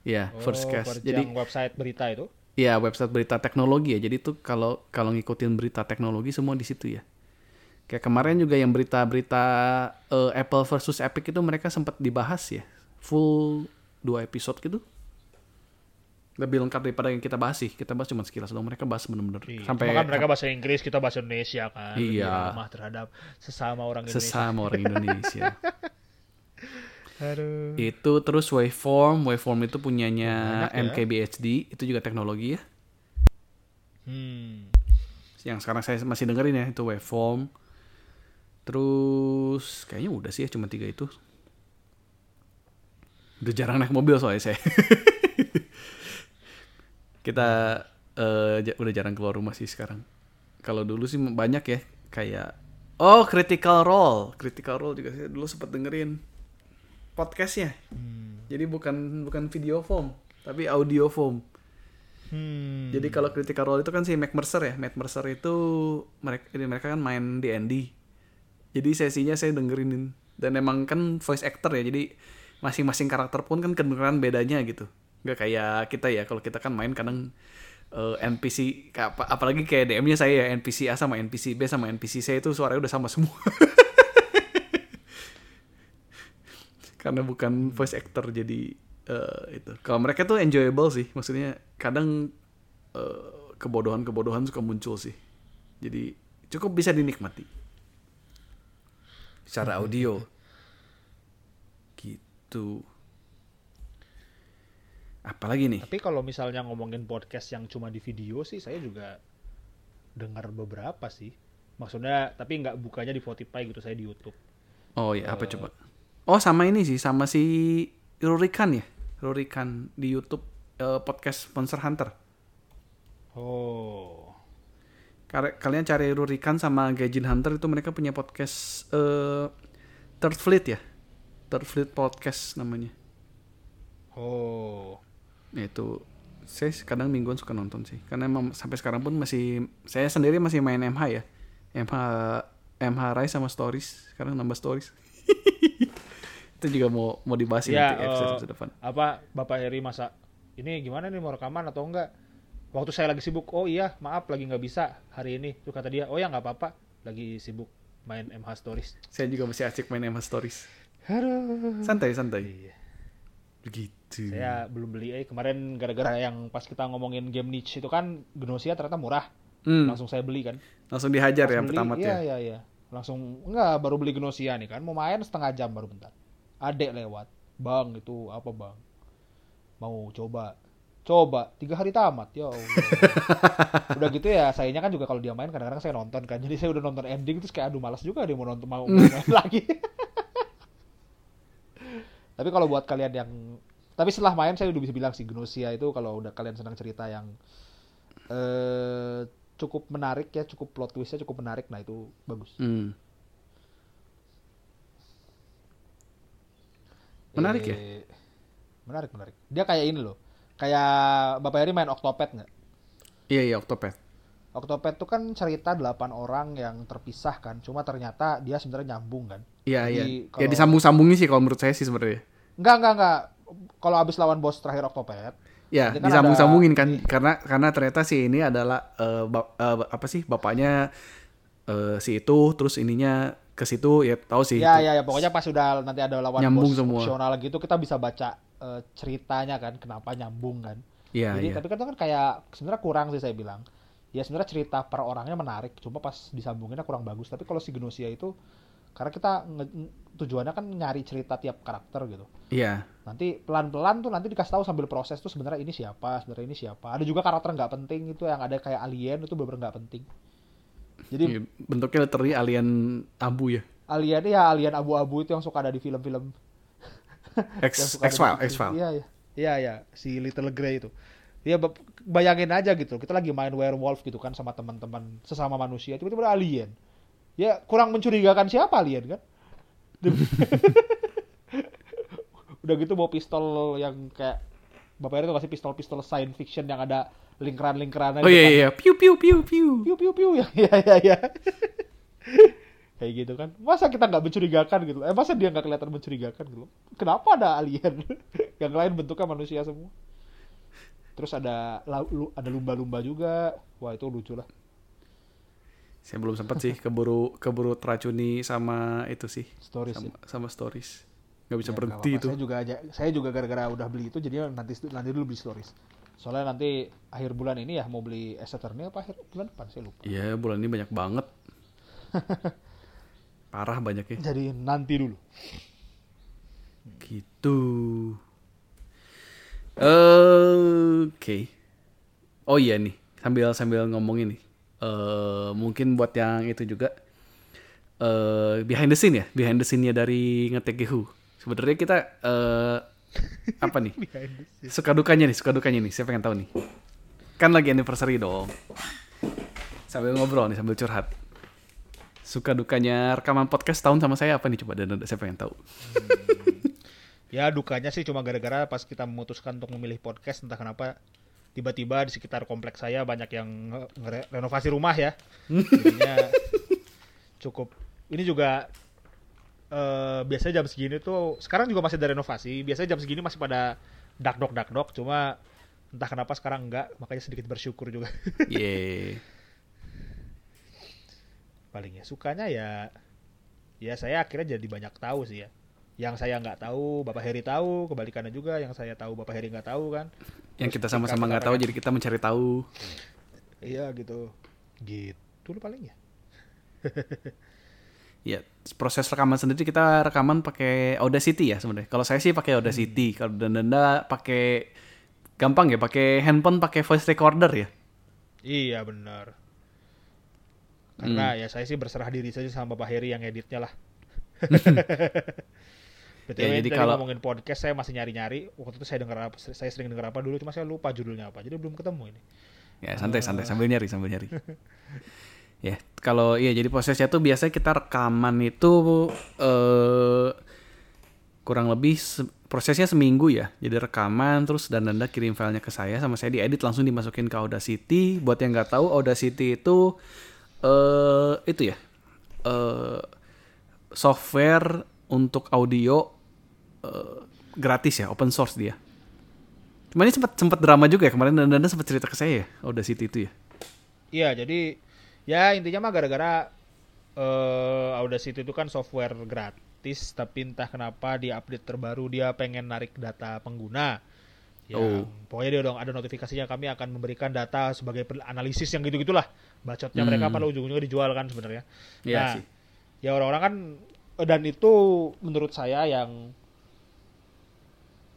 ya Verge Oh, Cast Verge jadi yang website berita itu Ya website berita teknologi ya. Jadi tuh kalau kalau ngikutin berita teknologi semua di situ ya. Kayak kemarin juga yang berita-berita eh, Apple versus Epic itu mereka sempat dibahas ya. Full dua episode gitu. Lebih lengkap daripada yang kita bahas sih. Kita bahas cuma sekilas doang. Mereka bahas bener-bener Iya, sampai kan mereka bahasa Inggris kita bahasa Indonesia kan Iya. ramah terhadap sesama orang Indonesia sesama orang Indonesia. *laughs* Aduh. itu terus waveform, waveform itu punyanya Banyak ya. MKBHD, itu juga teknologi ya. hmm. yang sekarang saya masih dengerin ya itu waveform terus kayaknya udah sih ya cuma tiga itu udah jarang naik mobil soalnya saya *laughs* kita ja- udah jarang keluar rumah sih sekarang kalau dulu sih banyak ya kayak oh critical role critical role juga saya dulu sempat dengerin podcastnya Hmm. jadi bukan bukan video form tapi audio form Hmm. jadi kalau Critical Role itu kan si Mac Mercer ya. Mac Mercer itu mereka mereka kan main D&D. Jadi sesinya saya dengerin dan emang kan voice actor ya. Jadi masing-masing karakter pun kan kedengeran bedanya gitu. Nggak kayak kita ya. Kalau kita kan main kadang eh, NPC apa- apalagi kayak DM-nya saya ya NPC A sama NPC B sama NPC C itu suaranya udah sama semua. *laughs* Karena bukan voice actor jadi eh, itu. Kalau mereka tuh enjoyable sih. Maksudnya kadang eh, kebodohan-kebodohan suka muncul sih. Jadi cukup bisa dinikmati. Secara audio. Gitu. Apalagi nih? Tapi kalau misalnya ngomongin podcast yang cuma di video sih, saya juga dengar beberapa sih. Maksudnya, tapi nggak bukanya di Spotify gitu, saya di YouTube. Oh ya, apa coba? Oh sama ini sih, sama si Rurikan ya, Rurikan di YouTube eh, podcast Monster Hunter. Oh, Kalian cari Rurikan sama Gaijin Hunter itu mereka punya podcast eh, Third Fleet ya. Afterfleet Podcast namanya. Oh. Itu saya kadang mingguan suka nonton sih. Karena emang sampai sekarang pun masih saya sendiri masih main MH ya. MH MH Rise sama Stories. Sekarang nambah Stories. *laughs* itu juga mau mau dibahas Ya, nanti episode eh, depan. apa Bapak Heri masa ini gimana nih mau rekaman atau enggak? Waktu saya lagi sibuk, oh iya maaf lagi nggak bisa hari ini. Terus kata dia, oh ya nggak apa-apa, lagi sibuk main MH Stories. Saya juga masih asik main MH Stories. Aduh. Santai santai. Iya. Begitu. Saya belum beli eh kemarin gara-gara yang pas kita ngomongin game niche itu kan Gnosia ternyata murah. Hmm, Langsung saya beli kan. langsung dihajar Pas ya beli, pertama iya, ya. iya, iya. Langsung enggak baru beli Gnosia nih kan. Mau main setengah jam baru bentar. Adek lewat. Bang itu apa bang? Mau coba. Coba tiga hari tamat ya *laughs* udah gitu ya sayanya kan juga kalau dia main kadang-kadang saya nonton kan jadi saya udah nonton ending terus kayak aduh malas juga dia mau nonton mau, mau *laughs* main lagi *laughs* tapi kalau buat kalian yang tapi setelah main saya udah bisa bilang sih Gnosia itu kalau udah kalian senang cerita yang eh cukup menarik ya cukup plot twistnya cukup menarik nah itu bagus Hmm. Menarik ya? Eh, menarik menarik dia kayak ini loh kayak bapak Heri main Octopath nggak Iya iya Octopath. Octopath tuh kan cerita 8 orang yang terpisah kan cuma ternyata dia sebenarnya nyambung kan Iya Jadi iya. Ya kalau- disambung-sambungin sih kalau menurut saya sih sebenarnya. enggak enggak enggak kalau abis lawan bos terakhir Octopath Ya, kan disambung-sambungin kan karena karena ternyata si ini adalah eh, bap- eh, apa sih bapaknya eh, si itu terus ininya ke situ ya tahu sih. ya itu. ya ya pokoknya pas udah nanti ada lawan Nyambung bos semua. opsional gitu kita bisa baca eh, ceritanya kan kenapa nyambung kan Iya Jadi iya. tapi kan itu kan kayak sebenarnya kurang sih saya bilang. Ya sebenarnya cerita per orangnya menarik, cuma pas disambunginnya kurang bagus. Tapi kalau si Gnosia itu karena kita tujuannya kan nyari cerita tiap karakter gitu. Iya. Nanti pelan-pelan tuh nanti dikasih tahu sambil proses tuh sebenarnya ini siapa, sebenarnya ini siapa. Ada juga karakter nggak penting itu yang ada kayak alien itu benar nggak penting. Jadi Iya, bentuknya literally alien abu ya. alien ya alien abu-abu itu yang suka ada di film-film *laughs* X X file X file. Iya, iya. Iya, iya, si Little Grey itu. Ya ba- bayangin aja gitu. Kita lagi main werewolf gitu kan sama teman-teman sesama manusia, tiba-tiba ada alien. Ya kurang mencurigakan siapa alien kan? *laughs* Udah gitu bawa pistol yang kayak Bapak itu kasih pistol-pistol science fiction yang ada lingkaran-lingkaran Oh iya iya, piu piu piu piu. piu piu piu. *laughs* Ya ya ya ya. Kayak gitu kan. Masa kita nggak mencurigakan gitu? Eh masa dia nggak kelihatan mencurigakan gitu? Kenapa ada alien? *laughs* Yang lain bentuknya manusia semua. Terus ada ada lumba-lumba juga. Wah itu lucu lah Saya belum sempat sih keburu keburu teracuni sama itu sih. stories Sama, ya. sama stories. Nggak bisa Ya, berhenti nggak itu. apa-apa. saya juga aja saya juga gara-gara udah beli itu jadi nanti nanti dulu beli stories soalnya nanti akhir bulan ini ya mau beli Attorney apa akhir bulan depan saya lupa Iya, bulan ini banyak banget. *laughs* Parah banyaknya. jadi nanti dulu Gitu. Oke. Oh iya nih, sambil sambil ngomongin nih. Eh mungkin buat yang itu juga eh behind the scene ya, behind the scene-nya dari ngetek Gehu. Sebenarnya kita eh apa nih? *laughs* Suka dukanya nih, suka dukanya nih. Saya pengen tahu nih. Kan lagi anniversary dong. Sambil ngobrol nih, sambil curhat. Suka dukanya rekaman podcast tahun sama saya apa nih coba dan saya pengen tahu. Ya dukanya sih cuma gara-gara pas kita memutuskan untuk memilih podcast entah kenapa tiba-tiba di sekitar kompleks saya banyak yang renovasi rumah ya. Jadinya cukup ini juga eh biasanya jam segini tuh sekarang juga masih ada renovasi. Biasanya jam segini masih pada dakdok dakdok cuma entah kenapa sekarang enggak makanya sedikit bersyukur juga. Yeay. Paling ya sukanya ya ya saya akhirnya jadi banyak tahu sih ya. Yang saya nggak tahu, Bapak Heri tahu, kebalikannya juga yang saya tahu Bapak Heri nggak tahu kan. yang kita sama-sama nggak tahu kata-kata- jadi kita mencari tahu Iya gitu. Gitu loh paling ya. *laughs* ya proses rekaman sendiri kita rekaman pakai Audacity ya sebenarnya kalau saya sih pakai Audacity kalau dan danda pakai gampang ya pakai handphone pakai voice recorder ya Iya benar. Karena ya saya sih berserah diri saja sama Bapak Heri yang editnya lah. *laughs* BTW Ya, jadi kalau- ngomongin podcast saya masih nyari-nyari. Waktu itu saya dengar apa saya sering dengar apa dulu cuma saya lupa judulnya apa. Jadi belum ketemu ini. ya santai santai sambil nyari sambil nyari *laughs* ya kalau iya jadi prosesnya tuh biasanya kita rekaman itu eh kurang lebih se- prosesnya seminggu ya. Jadi rekaman terus dan Nanda kirim filenya ke saya sama saya diedit langsung dimasukin ke Audacity. Buat yang nggak tahu Audacity itu eh itu ya. eh software untuk audio eh, gratis ya, open source dia. Cuman ini sempat sempat drama juga ya kemarin dan Nanda sempat cerita ke saya ya Audacity itu ya. Iya, jadi ya intinya mah gara-gara eh Audacity itu kan software gratis, tapi entah kenapa di update terbaru dia pengen narik data pengguna. Ya, Oh. pokoknya dia dong ada notifikasinya kami akan memberikan data sebagai analisis yang gitu-gitulah. Bacotnya mereka Hmm. pada ujung-ujungnya dijual kan sebenarnya. Iya Nah, sih. Ya orang-orang kan dan itu menurut saya yang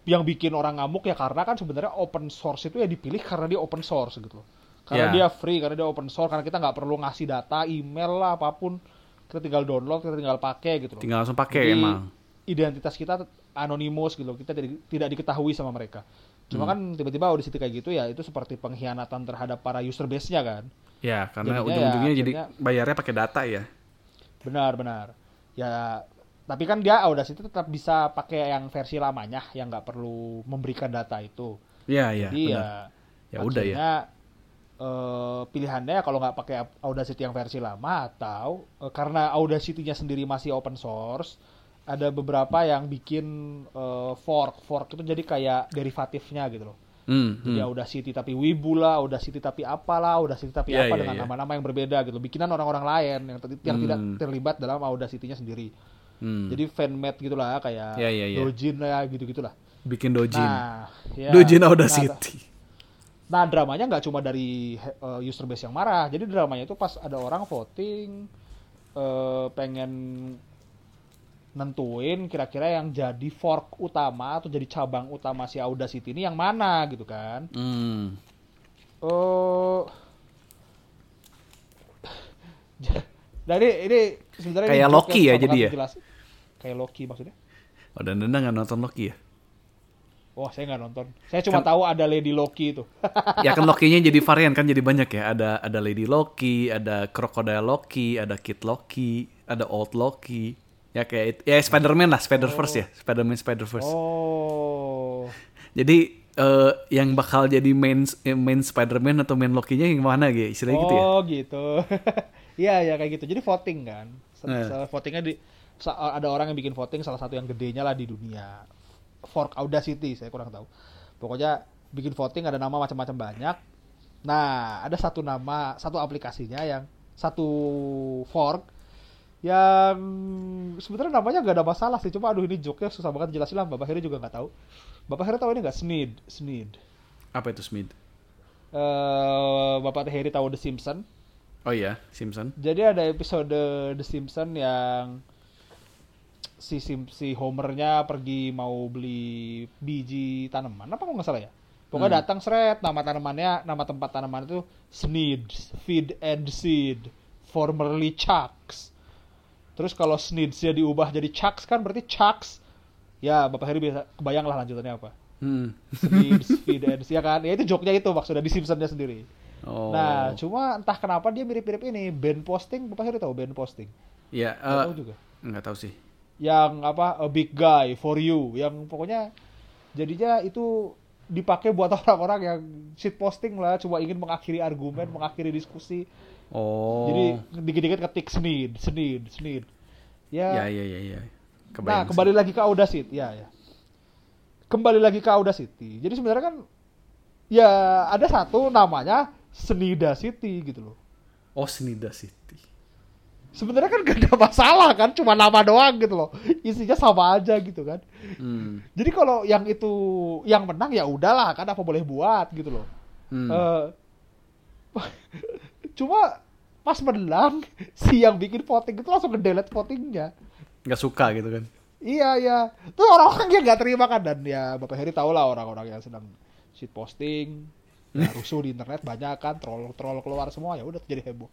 yang bikin orang ngamuk ya karena kan sebenarnya open source itu ya dipilih karena dia open source gitu loh. Karena Ya. dia free, karena dia open source, karena kita nggak perlu ngasih data, email lah apa pun, kita tinggal download, kita tinggal pakai gitu loh. Tinggal langsung pakai Jadi, emang. Identitas kita anonimus gitu loh, kita tidak, tidak diketahui sama mereka. Cuma kan tiba-tiba Audacity kayak gitu ya, itu seperti pengkhianatan terhadap para user base-nya kan. Ya, karena ujung-ujungnya ya jadi bayarnya pakai data ya. Benar, benar. Ya, tapi kan dia Audacity tetap bisa pakai yang versi lamanya yang nggak perlu memberikan data itu. Iya, iya. Jadi benar. ya, Ya udah ya. eh, pilihannya kalau nggak pakai Audacity yang versi lama atau eh, karena Audacity-nya sendiri masih open source, ada beberapa yang bikin eh, fork. Fork itu jadi kayak derivatifnya gitu loh. Hmm, Jadi hmm. Audacity tapi Wibu lah, Audacity tapi apalah, Audacity tapi Iya, apa iya, dengan iya. nama-nama yang berbeda gitu. Bikinan orang-orang lain yang, ter- yang tidak Hmm. terlibat dalam Audacity-nya sendiri. Hmm. Jadi fanmade gitulah kayak Iya, iya, iya. Dojin lah gitu-gitulah. bikin dojin. Nah, ya. dojin Nah, Audacity. Nah, dramanya nggak cuma dari uh, user base yang marah. Jadi dramanya itu pas ada orang voting eh, pengen nentuin kira-kira yang jadi fork utama atau jadi cabang utama si Audacity ini yang mana gitu kan. Hmm. Oh. *laughs* Jadi ini sebenarnya Kayak Loki ya jadi ya? dijelasin. Kayak Loki maksudnya. Oh, dan Nanda nggak nonton Loki ya? Wah, saya nggak nonton. Saya cuma Kan- tahu ada Lady Loki itu. *laughs* ya kan Loki-nya jadi varian kan jadi banyak ya. Ada ada Lady Loki, ada Crocodile Loki, ada Kid Loki, ada Old Loki. Ya kayak ya Spider-Man lah, Spider-Verse ya. Spider-Man Spider-Verse. oh. Jadi eh, yang bakal jadi main eh, main Spider-Man atau main Loki-nya yang mana gitu? Istilahnya gitu ya. Oh gitu. *laughs* Iya ya kayak gitu. Jadi voting kan. Se- Eh. Votingnya di ada orang yang bikin voting salah satu yang gedenya lah di dunia. Fork Audacity saya kurang tahu. Pokoknya bikin voting ada nama macam-macam banyak. Nah ada satu nama satu aplikasinya yang satu fork yang sebenarnya namanya nggak ada masalah sih cuma aduh ini joke susah banget jelasin lah Bapak Heri juga nggak tahu Bapak Heri tahu ini nggak Sneed Sneed Apa itu Smith? eh Bapak Heri tahu The Simpsons Oh iya, Simpson. Jadi ada episode The Simpsons yang si Sim si Homernya pergi mau beli biji tanaman apa nggak salah ya? Pokoknya Hmm. datang seret nama tanamannya nama tempat tanaman itu Sneed Feed and Seed formerly Chucks. Terus kalau Sneedsnya diubah jadi Chucks kan berarti Chucks ya Bapak Heri bisa kebayang lah lanjutannya apa. Hmm. Sneeds, and Seed ya kan? Ya itu joke-nya itu maksudnya di Simpsons-nya sendiri. Oh. Nah, cuma entah kenapa dia mirip-mirip ini. Band posting, Bapak Heri tahu band posting? ya Nggak eh, tahu juga. nggak tahu sih. Yang apa? A big guy for you. Yang pokoknya jadinya itu dipakai buat *laughs* orang-orang yang shit posting lah, cuma ingin mengakhiri argumen, mengakhiri diskusi. Oh. Jadi dikit-dikit ketik senid, senid, senid. ya Ya. ya ya ya. nah, Kebayang sih. kembali lagi ke Audacity, ya ya. Kembali lagi ke Audacity. Jadi sebenarnya kan ya ada satu namanya Senida City gitu loh. Oh, Snida City. sebenarnya kan gak ada masalah kan cuma nama doang gitu loh isinya sama aja gitu kan Hmm. jadi kalau yang itu yang menang ya udahlah kan apa boleh buat gitu loh Hmm. Eh, cuma pas menang *laughs* si yang bikin voting itu langsung nge-delete votingnya. Nggak suka gitu kan. iya iya. Tuh orang-orang yang nggak terima kan dan ya bapak Heri tahu lah orang-orang yang sedang shit posting ya, rusuh di internet banyak kan troll troll keluar semua ya udah jadi heboh.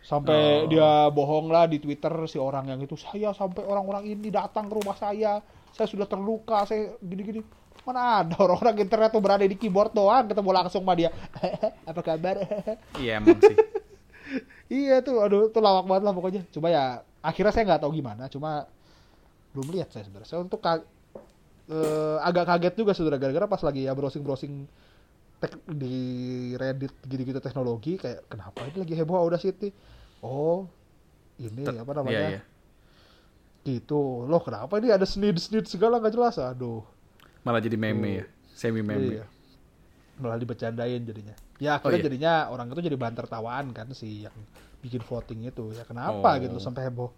Sampai Oh. dia bohong lah di Twitter si orang yang itu saya sampai orang-orang ini datang ke rumah saya saya sudah terluka saya gini-gini mana ada orang-orang internet tuh berada di keyboard doang ketemu langsung sama dia *laughs* apa kabar Iya emang sih. *laughs* iya tuh aduh tuh lawak banget lah pokoknya cuma ya akhirnya saya nggak tahu gimana cuma belum lihat saya sebenarnya. Saya untuk ka- eh, agak kaget juga saudara gara-gara pas lagi ya browsing browsing tek- di Reddit gitu-gitu teknologi kayak kenapa ini lagi heboh Audacity? Oh ini Ter- apa namanya? Iya, iya. Gitu loh kenapa ini ada snid snid segala nggak jelas aduh. Malah jadi meme Tuh. ya. Semi meme. Iya. Malah dibercandain jadinya. Ya Oh, akhirnya iya. jadinya orang itu jadi bahan tertawaan kan si yang bikin voting itu. Ya kenapa Oh. gitu sampai heboh.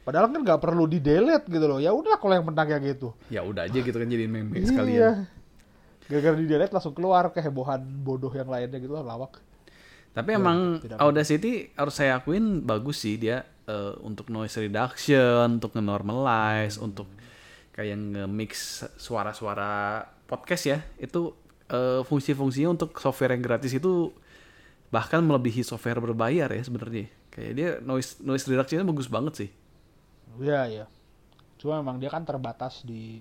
Padahal kan nggak perlu di delete gitu loh. Ya udah kalau yang menang ya gitu. Ya udah aja gitu kan jadi meme Iya. sekalian. Gara-gara di delete langsung keluar kehebohan bodoh yang lainnya gitu lah lawak. Tapi Ya, emang Audacity harus saya akuin bagus sih dia eh, untuk noise reduction, untuk nge-normalize, Hmm. untuk kayak nge-mix suara-suara podcast ya. Itu eh, fungsi-fungsinya untuk software yang gratis itu bahkan melebihi software berbayar ya sebenarnya. Kayak dia noise noise reduction bagus banget sih. Iya ya. Cuma memang dia kan terbatas di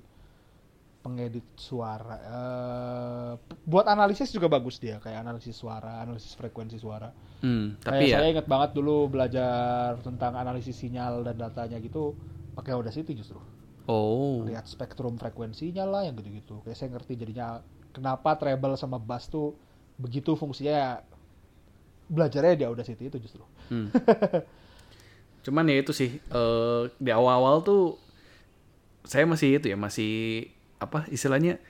pengedit suara. Eh, buat analisis juga bagus dia kayak analisis suara, analisis frekuensi suara. Hmm, Kayak tapi ya saya ingat banget dulu belajar tentang analisis sinyal dan datanya gitu pakai Audacity justru. Oh. Lihat spektrum frekuensinya lah yang gitu-gitu. Kayak saya ngerti jadinya kenapa treble sama bass tuh begitu fungsinya belajarnya di Audacity itu justru. Hmm. *laughs* Cuman ya itu sih eh, di awal-awal tuh saya masih itu ya masih apa istilahnya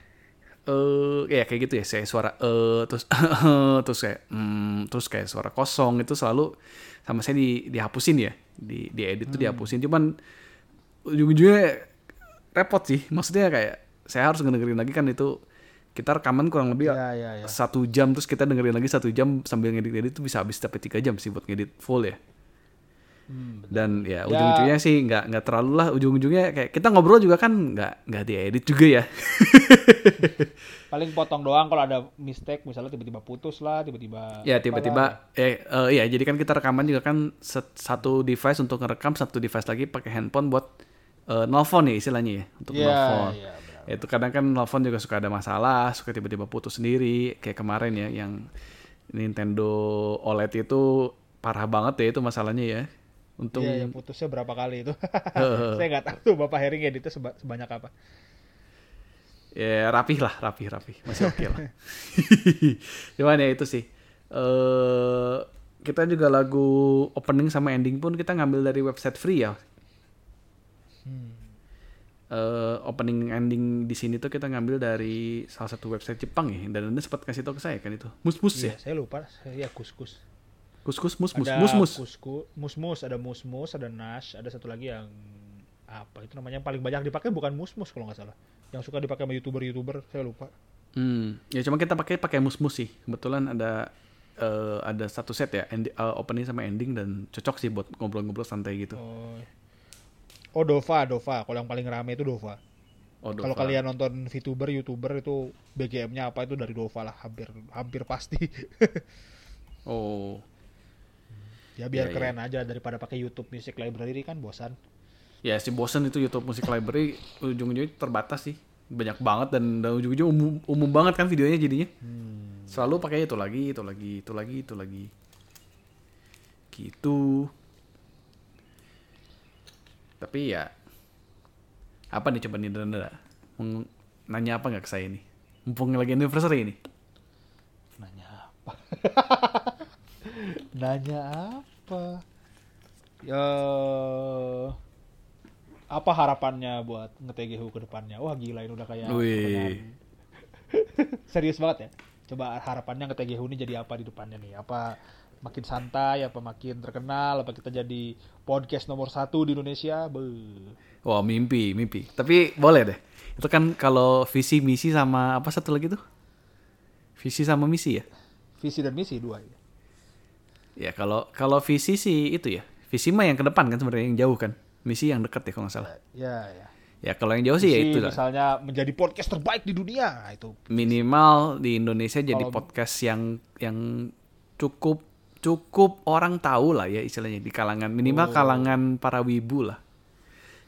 eh ya kayak gitu ya saya suara eh terus *laughs* terus kayak hmm, terus kayak suara kosong itu selalu sama saya di dihapusin ya di di edit tuh dihapusin cuman ujung-ujungnya repot sih. Maksudnya kayak saya harus ngedengerin lagi kan itu kita rekaman kurang lebih Iya iya iya. satu jam terus kita dengerin lagi satu jam sambil ngedit-ngedit itu bisa habis sampai tiga jam sih buat ngedit full ya. Hmm, dan ya ujung-ujungnya sih nggak nggak terlalu lah. Ujung-ujungnya kayak kita ngobrol juga kan nggak nggak diedit juga ya. *laughs* Paling potong doang kalau ada mistake misalnya tiba-tiba putus lah, tiba-tiba ya tiba-tiba eh eh, ya jadi kan kita rekaman juga kan satu device untuk ngerekam satu device lagi pakai handphone buat eh, nelfon ya istilahnya ya untuk Iya, nelfon. iya, benar. itu kadang kan nelfon juga suka ada masalah suka tiba-tiba putus sendiri kayak kemarin ya yang Nintendo OLED itu parah banget ya itu masalahnya ya. Untung Iya, yang putusnya berapa kali itu. *laughs* *laughs* Saya nggak tahu tuh Bapak Heri ngeditnya seba- sebanyak apa. ya rapih lah rapih rapih. Masih oke lah. *laughs* Cuman ya itu sih. Eh kita juga lagu opening sama ending pun kita ngambil dari website free ya Eh, opening ending di sini tuh kita ngambil dari salah satu website Jepang ya dan anda sempat kasih tau ke saya kan itu mus mus Iya, ya saya lupa. Saya kus-kus. kus kus mus mus ada mus mus kusku- mus-mus, ada mus-mus, ada nash, ada satu lagi yang apa itu namanya yang paling banyak dipakai bukan mus-mus kalau nggak salah. Yang suka dipakai sama youtuber-youtuber, saya lupa. hmm ya cuma kita pakai pakai mus mus sih kebetulan ada eh, ada satu set ya endi- eh, opening sama ending dan cocok sih buat ngobrol-ngobrol santai gitu Oh, oh Dova, Dova. Kalau yang paling rame itu Dova. Oh, Kalau Dova. kalian nonton VTuber, YouTuber itu BGM-nya apa itu dari Dova lah, hampir hampir pasti. *laughs* oh ya biar Iya, keren aja daripada pakai YouTube Music Library kan bosan. ya si bosen itu YouTube Music Library ujung-ujungnya terbatas sih banyak banget dan, dan ujung-ujungnya umum, umum banget kan videonya jadinya selalu pakai itu lagi itu lagi itu lagi itu lagi gitu tapi ya apa nih coba nih Danda Mau nanya apa nggak ke saya nih mumpung lagi anniversary ini Nanya apa? *laughs* Nanya apa? Ya apa harapannya buat nge-TGHU ke depannya? Wah gila ini udah kayak *laughs* serius banget ya. Coba harapannya nge-TGHU ini jadi apa di depannya nih? Apa makin santai, apa makin terkenal, apa kita jadi podcast nomor satu di Indonesia? Beuh. wah mimpi mimpi tapi boleh deh itu kan kalau visi misi sama apa satu lagi tuh visi sama misi ya Visi dan misi dua. ya. Ya kalau kalau visi sih itu ya. Visi mah yang ke depan kan sebenarnya yang jauh kan. Misi yang dekat ya kalau nggak salah. Ya, ya. Ya kalau yang jauh sih ya itu lah. misalnya menjadi podcast terbaik di dunia. Itu Minimal di Indonesia jadi Kalau- podcast yang yang cukup cukup orang tahu lah ya istilahnya di kalangan minimal Oh. kalangan para wibu lah.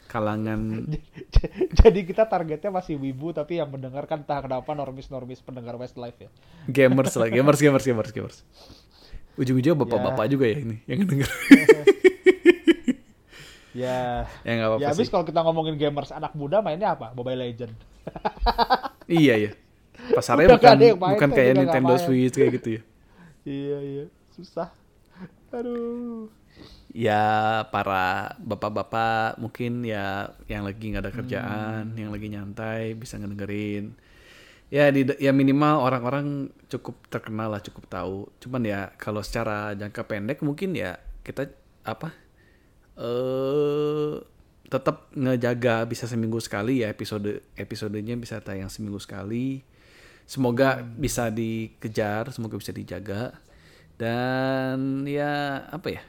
Kalangan *laughs* Jadi kita targetnya masih wibu tapi yang mendengarkan entah kenapa normis-normis pendengar Westlife ya. gamers lah, gamers gamers gamers gamers. Ujung-ujungnya bapak-bapak juga ya ini yang denger. *laughs* Ya. Ya nggak apa-apa Ya habis kalau kita ngomongin gamers anak muda mainnya apa? Mobile Legend. Iya ya. Pasarnya Udah bukan bukan kan kayak Nintendo. Switch kayak gitu ya. iya iya, susah. Aduh. Ya para bapak-bapak mungkin ya yang lagi nggak ada kerjaan, yang lagi nyantai bisa ngedengerin. Ya di ya minimal orang-orang cukup terkenal lah, cukup tahu. Cuman ya kalau secara jangka pendek mungkin ya kita apa eh tetap ngejaga bisa seminggu sekali ya episode episodenya bisa tayang seminggu sekali. Semoga bisa dikejar, semoga bisa dijaga. Dan ya apa ya?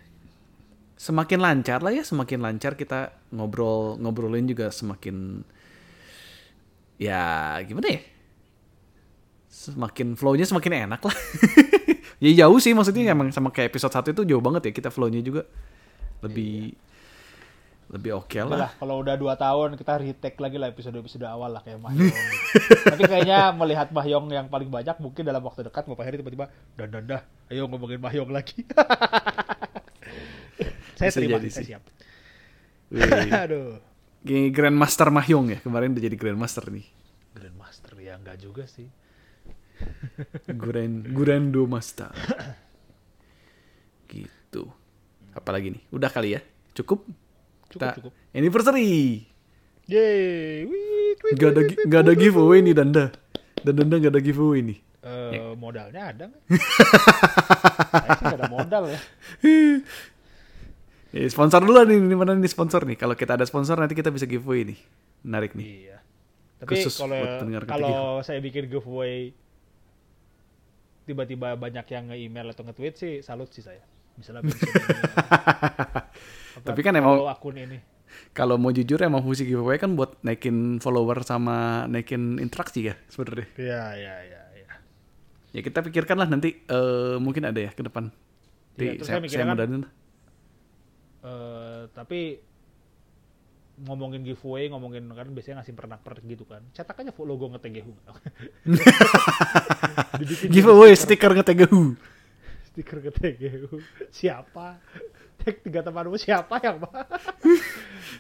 Semakin lancar lah ya, semakin lancar kita ngobrol ngobrolin juga semakin ya gimana ya? Semakin flow-nya semakin enak lah. *laughs* ya jauh sih maksudnya emang sama kayak episode 1 itu jauh banget ya kita flow-nya juga lebih lebih oke Udah lah. lah, kalau udah dua tahun kita retake lagi lah episode-episode awal lah kayak Mahyong. *laughs* Tapi kayaknya melihat Mahyong yang paling banyak mungkin dalam waktu dekat Bapak Heri tiba-tiba dah dah dah, ayo ngomongin Mahyong lagi. *laughs* saya Bisa terima, jadi saya sih. siap. *laughs* Aduh. Grandmaster Mahyong ya kemarin udah jadi Grandmaster nih. Grandmaster ya enggak juga sih. Grand Grando Master. gitu. Apalagi nih? Udah kali ya? Cukup? Cukup Kita cukup. anniversary. Yeay. Wih, tweet, Gak ada gak ada giveaway nih Danda. Dan Danda gak ada giveaway nih. Eh, modalnya ada nggak? *laughs* Sih nggak ada modal ya. Eh, sponsor dulu nih, ini mana nih sponsor nih? Kalau kita ada sponsor nanti kita bisa giveaway nih. Menarik nih. Iya. Tapi Khusus kalau buat pendengar ketiga. kalau saya bikin giveaway tiba-tiba banyak yang nge-email atau nge-tweet sih salut sih saya. Misalnya *laughs* apa, Tapi kan emang- akun ini. Kalau mau jujur emang fungsi giveaway kan buat naikin follower sama naikin interaksi ya sebenarnya. Iya, iya, iya, iya. Ya kita pikirkan lah nanti eh, mungkin ada ya ke depan. Nanti terus saya, saya saya kan- mudahin. Eh, tapi ngomongin giveaway, ngomongin kan biasanya ngasih pernak-pernik gitu kan. Cetak aja logo ngetegehu. *laughs* *laughs* Giveaway stiker ngetegehu. Stiker ngetegehu. Siapa? Tag tiga temanmu siapa yang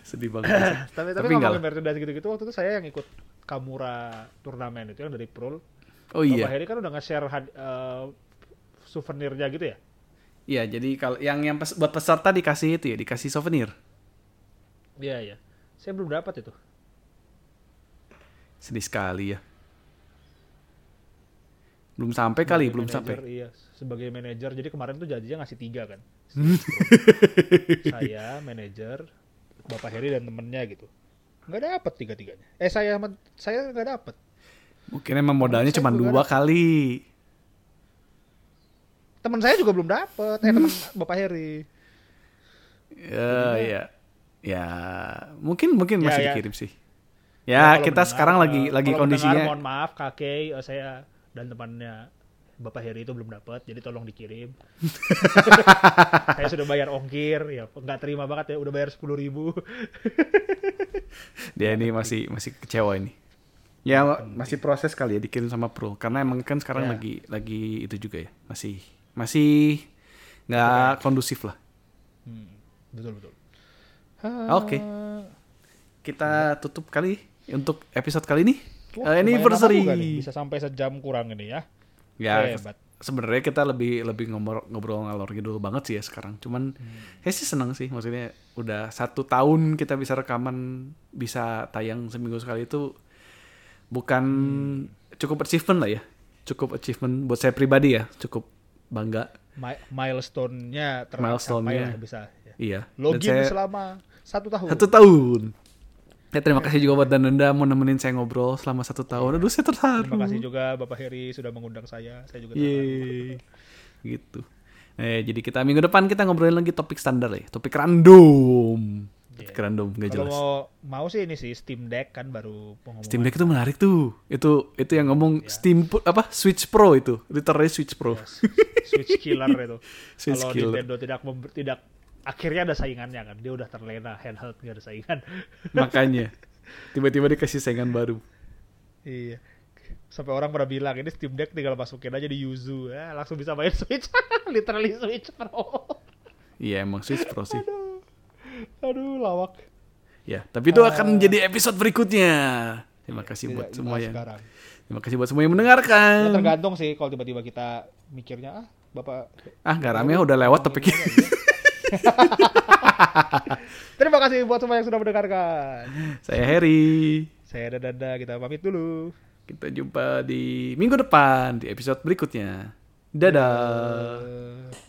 Sedih banget. *clears throat* tapi tapi, Tapi ngomongin merchandise gitu-gitu waktu itu saya yang ikut Kamura turnamen itu yang dari Prul. Oh iya. Heri kan udah nge-share eh, souvenirnya gitu ya. Iya, jadi kalau yang yang pes- buat peserta dikasih itu ya, dikasih souvenir. Iya iya. Saya belum dapat itu. Sedih sekali ya. Belum sampai kali, belum sampai. Iya, sebagai manajer. Jadi kemarin tuh janjinya ngasih tiga kan. *laughs* saya, manajer, Bapak Heri dan temennya gitu. Nggak dapet tiga-tiganya. Eh saya saya nggak dapet. Mungkin emang modalnya cuma dua kali. Temen saya juga belum dapet. Eh temen Bapak Heri. Ya, ya. Ya, mungkin mungkin Ya, masih ya. dikirim sih. Ya, Ya, kita mendengar, sekarang eh, lagi lagi kalau mendengar, kondisinya mohon maaf kakek eh, saya dan temannya Bapak Heri itu belum dapat, jadi tolong dikirim. *laughs* saya sudah bayar ongkir, ya nggak terima banget ya, udah bayar sepuluh ribu. dia ini masih masih kecewa ini. Ya masih proses kali ya dikirim sama Pro karena emang kan sekarang Ya. lagi lagi itu juga ya masih masih nggak kondusif lah. Hmm, betul betul. Oke. Kita tutup kali untuk episode kali ini. Wah, Eh, anniversary. nih, bisa sampai sejam kurang ini ya. Ya Hebat. sebenarnya kita lebih lebih ngobrol ngobrol ngalor ngidul banget sih ya sekarang. Cuman Hmm. saya sih seneng sih maksudnya udah satu tahun kita bisa rekaman bisa tayang seminggu sekali itu bukan Hmm. cukup achievement lah ya. Cukup achievement buat saya pribadi ya. Cukup bangga. Mi- Milestone-nya tercapai Milestone-nya. lah bisa. Ya. Iya. Dan Login saya- selama satu tahun. Satu tahun. Ya, terima kasih juga buat Dananda mau nemenin saya ngobrol selama satu tahun. Aduh, saya terharu. Terima kasih juga Bapak Heri sudah mengundang saya. Saya juga terharu. Gitu. Eh, jadi kita minggu depan kita ngobrolin lagi topik standar ya. Topik random. Topik random, gak Kalau jelas. mau mau sih ini sih Steam Deck kan baru pengumuman. Steam Deck itu menarik tuh. Itu itu yang ngomong Steam pu- apa Switch Pro itu. Literally Switch Pro. Switch killer itu. *laughs* Switch Kalau. Nintendo tidak tidak akhirnya ada saingannya kan. Dia udah terlena handheld nggak ada saingan. *laughs* Makanya tiba-tiba dikasih saingan baru. iya. Sampai orang pada bilang ini Steam Deck tinggal masukin aja di Yuzu ya, langsung bisa main *laughs* Switch. Literally Switch Pro. Iya emang Switch Pro sih. Aduh, lawak. Ya, tapi itu akan menjadi episode berikutnya. Terima kasih Tidak buat semua yang sekarang. Terima kasih buat semua yang Ya, mendengarkan. tergantung sih kalau tiba-tiba kita mikirnya ah bapak Ah, nggak rame udah lewat topiknya. *laughs* terima kasih buat semua yang sudah mendengarkan Saya Harry. saya Dada kita pamit dulu Kita jumpa di minggu depan di episode berikutnya. Dadah. Eh,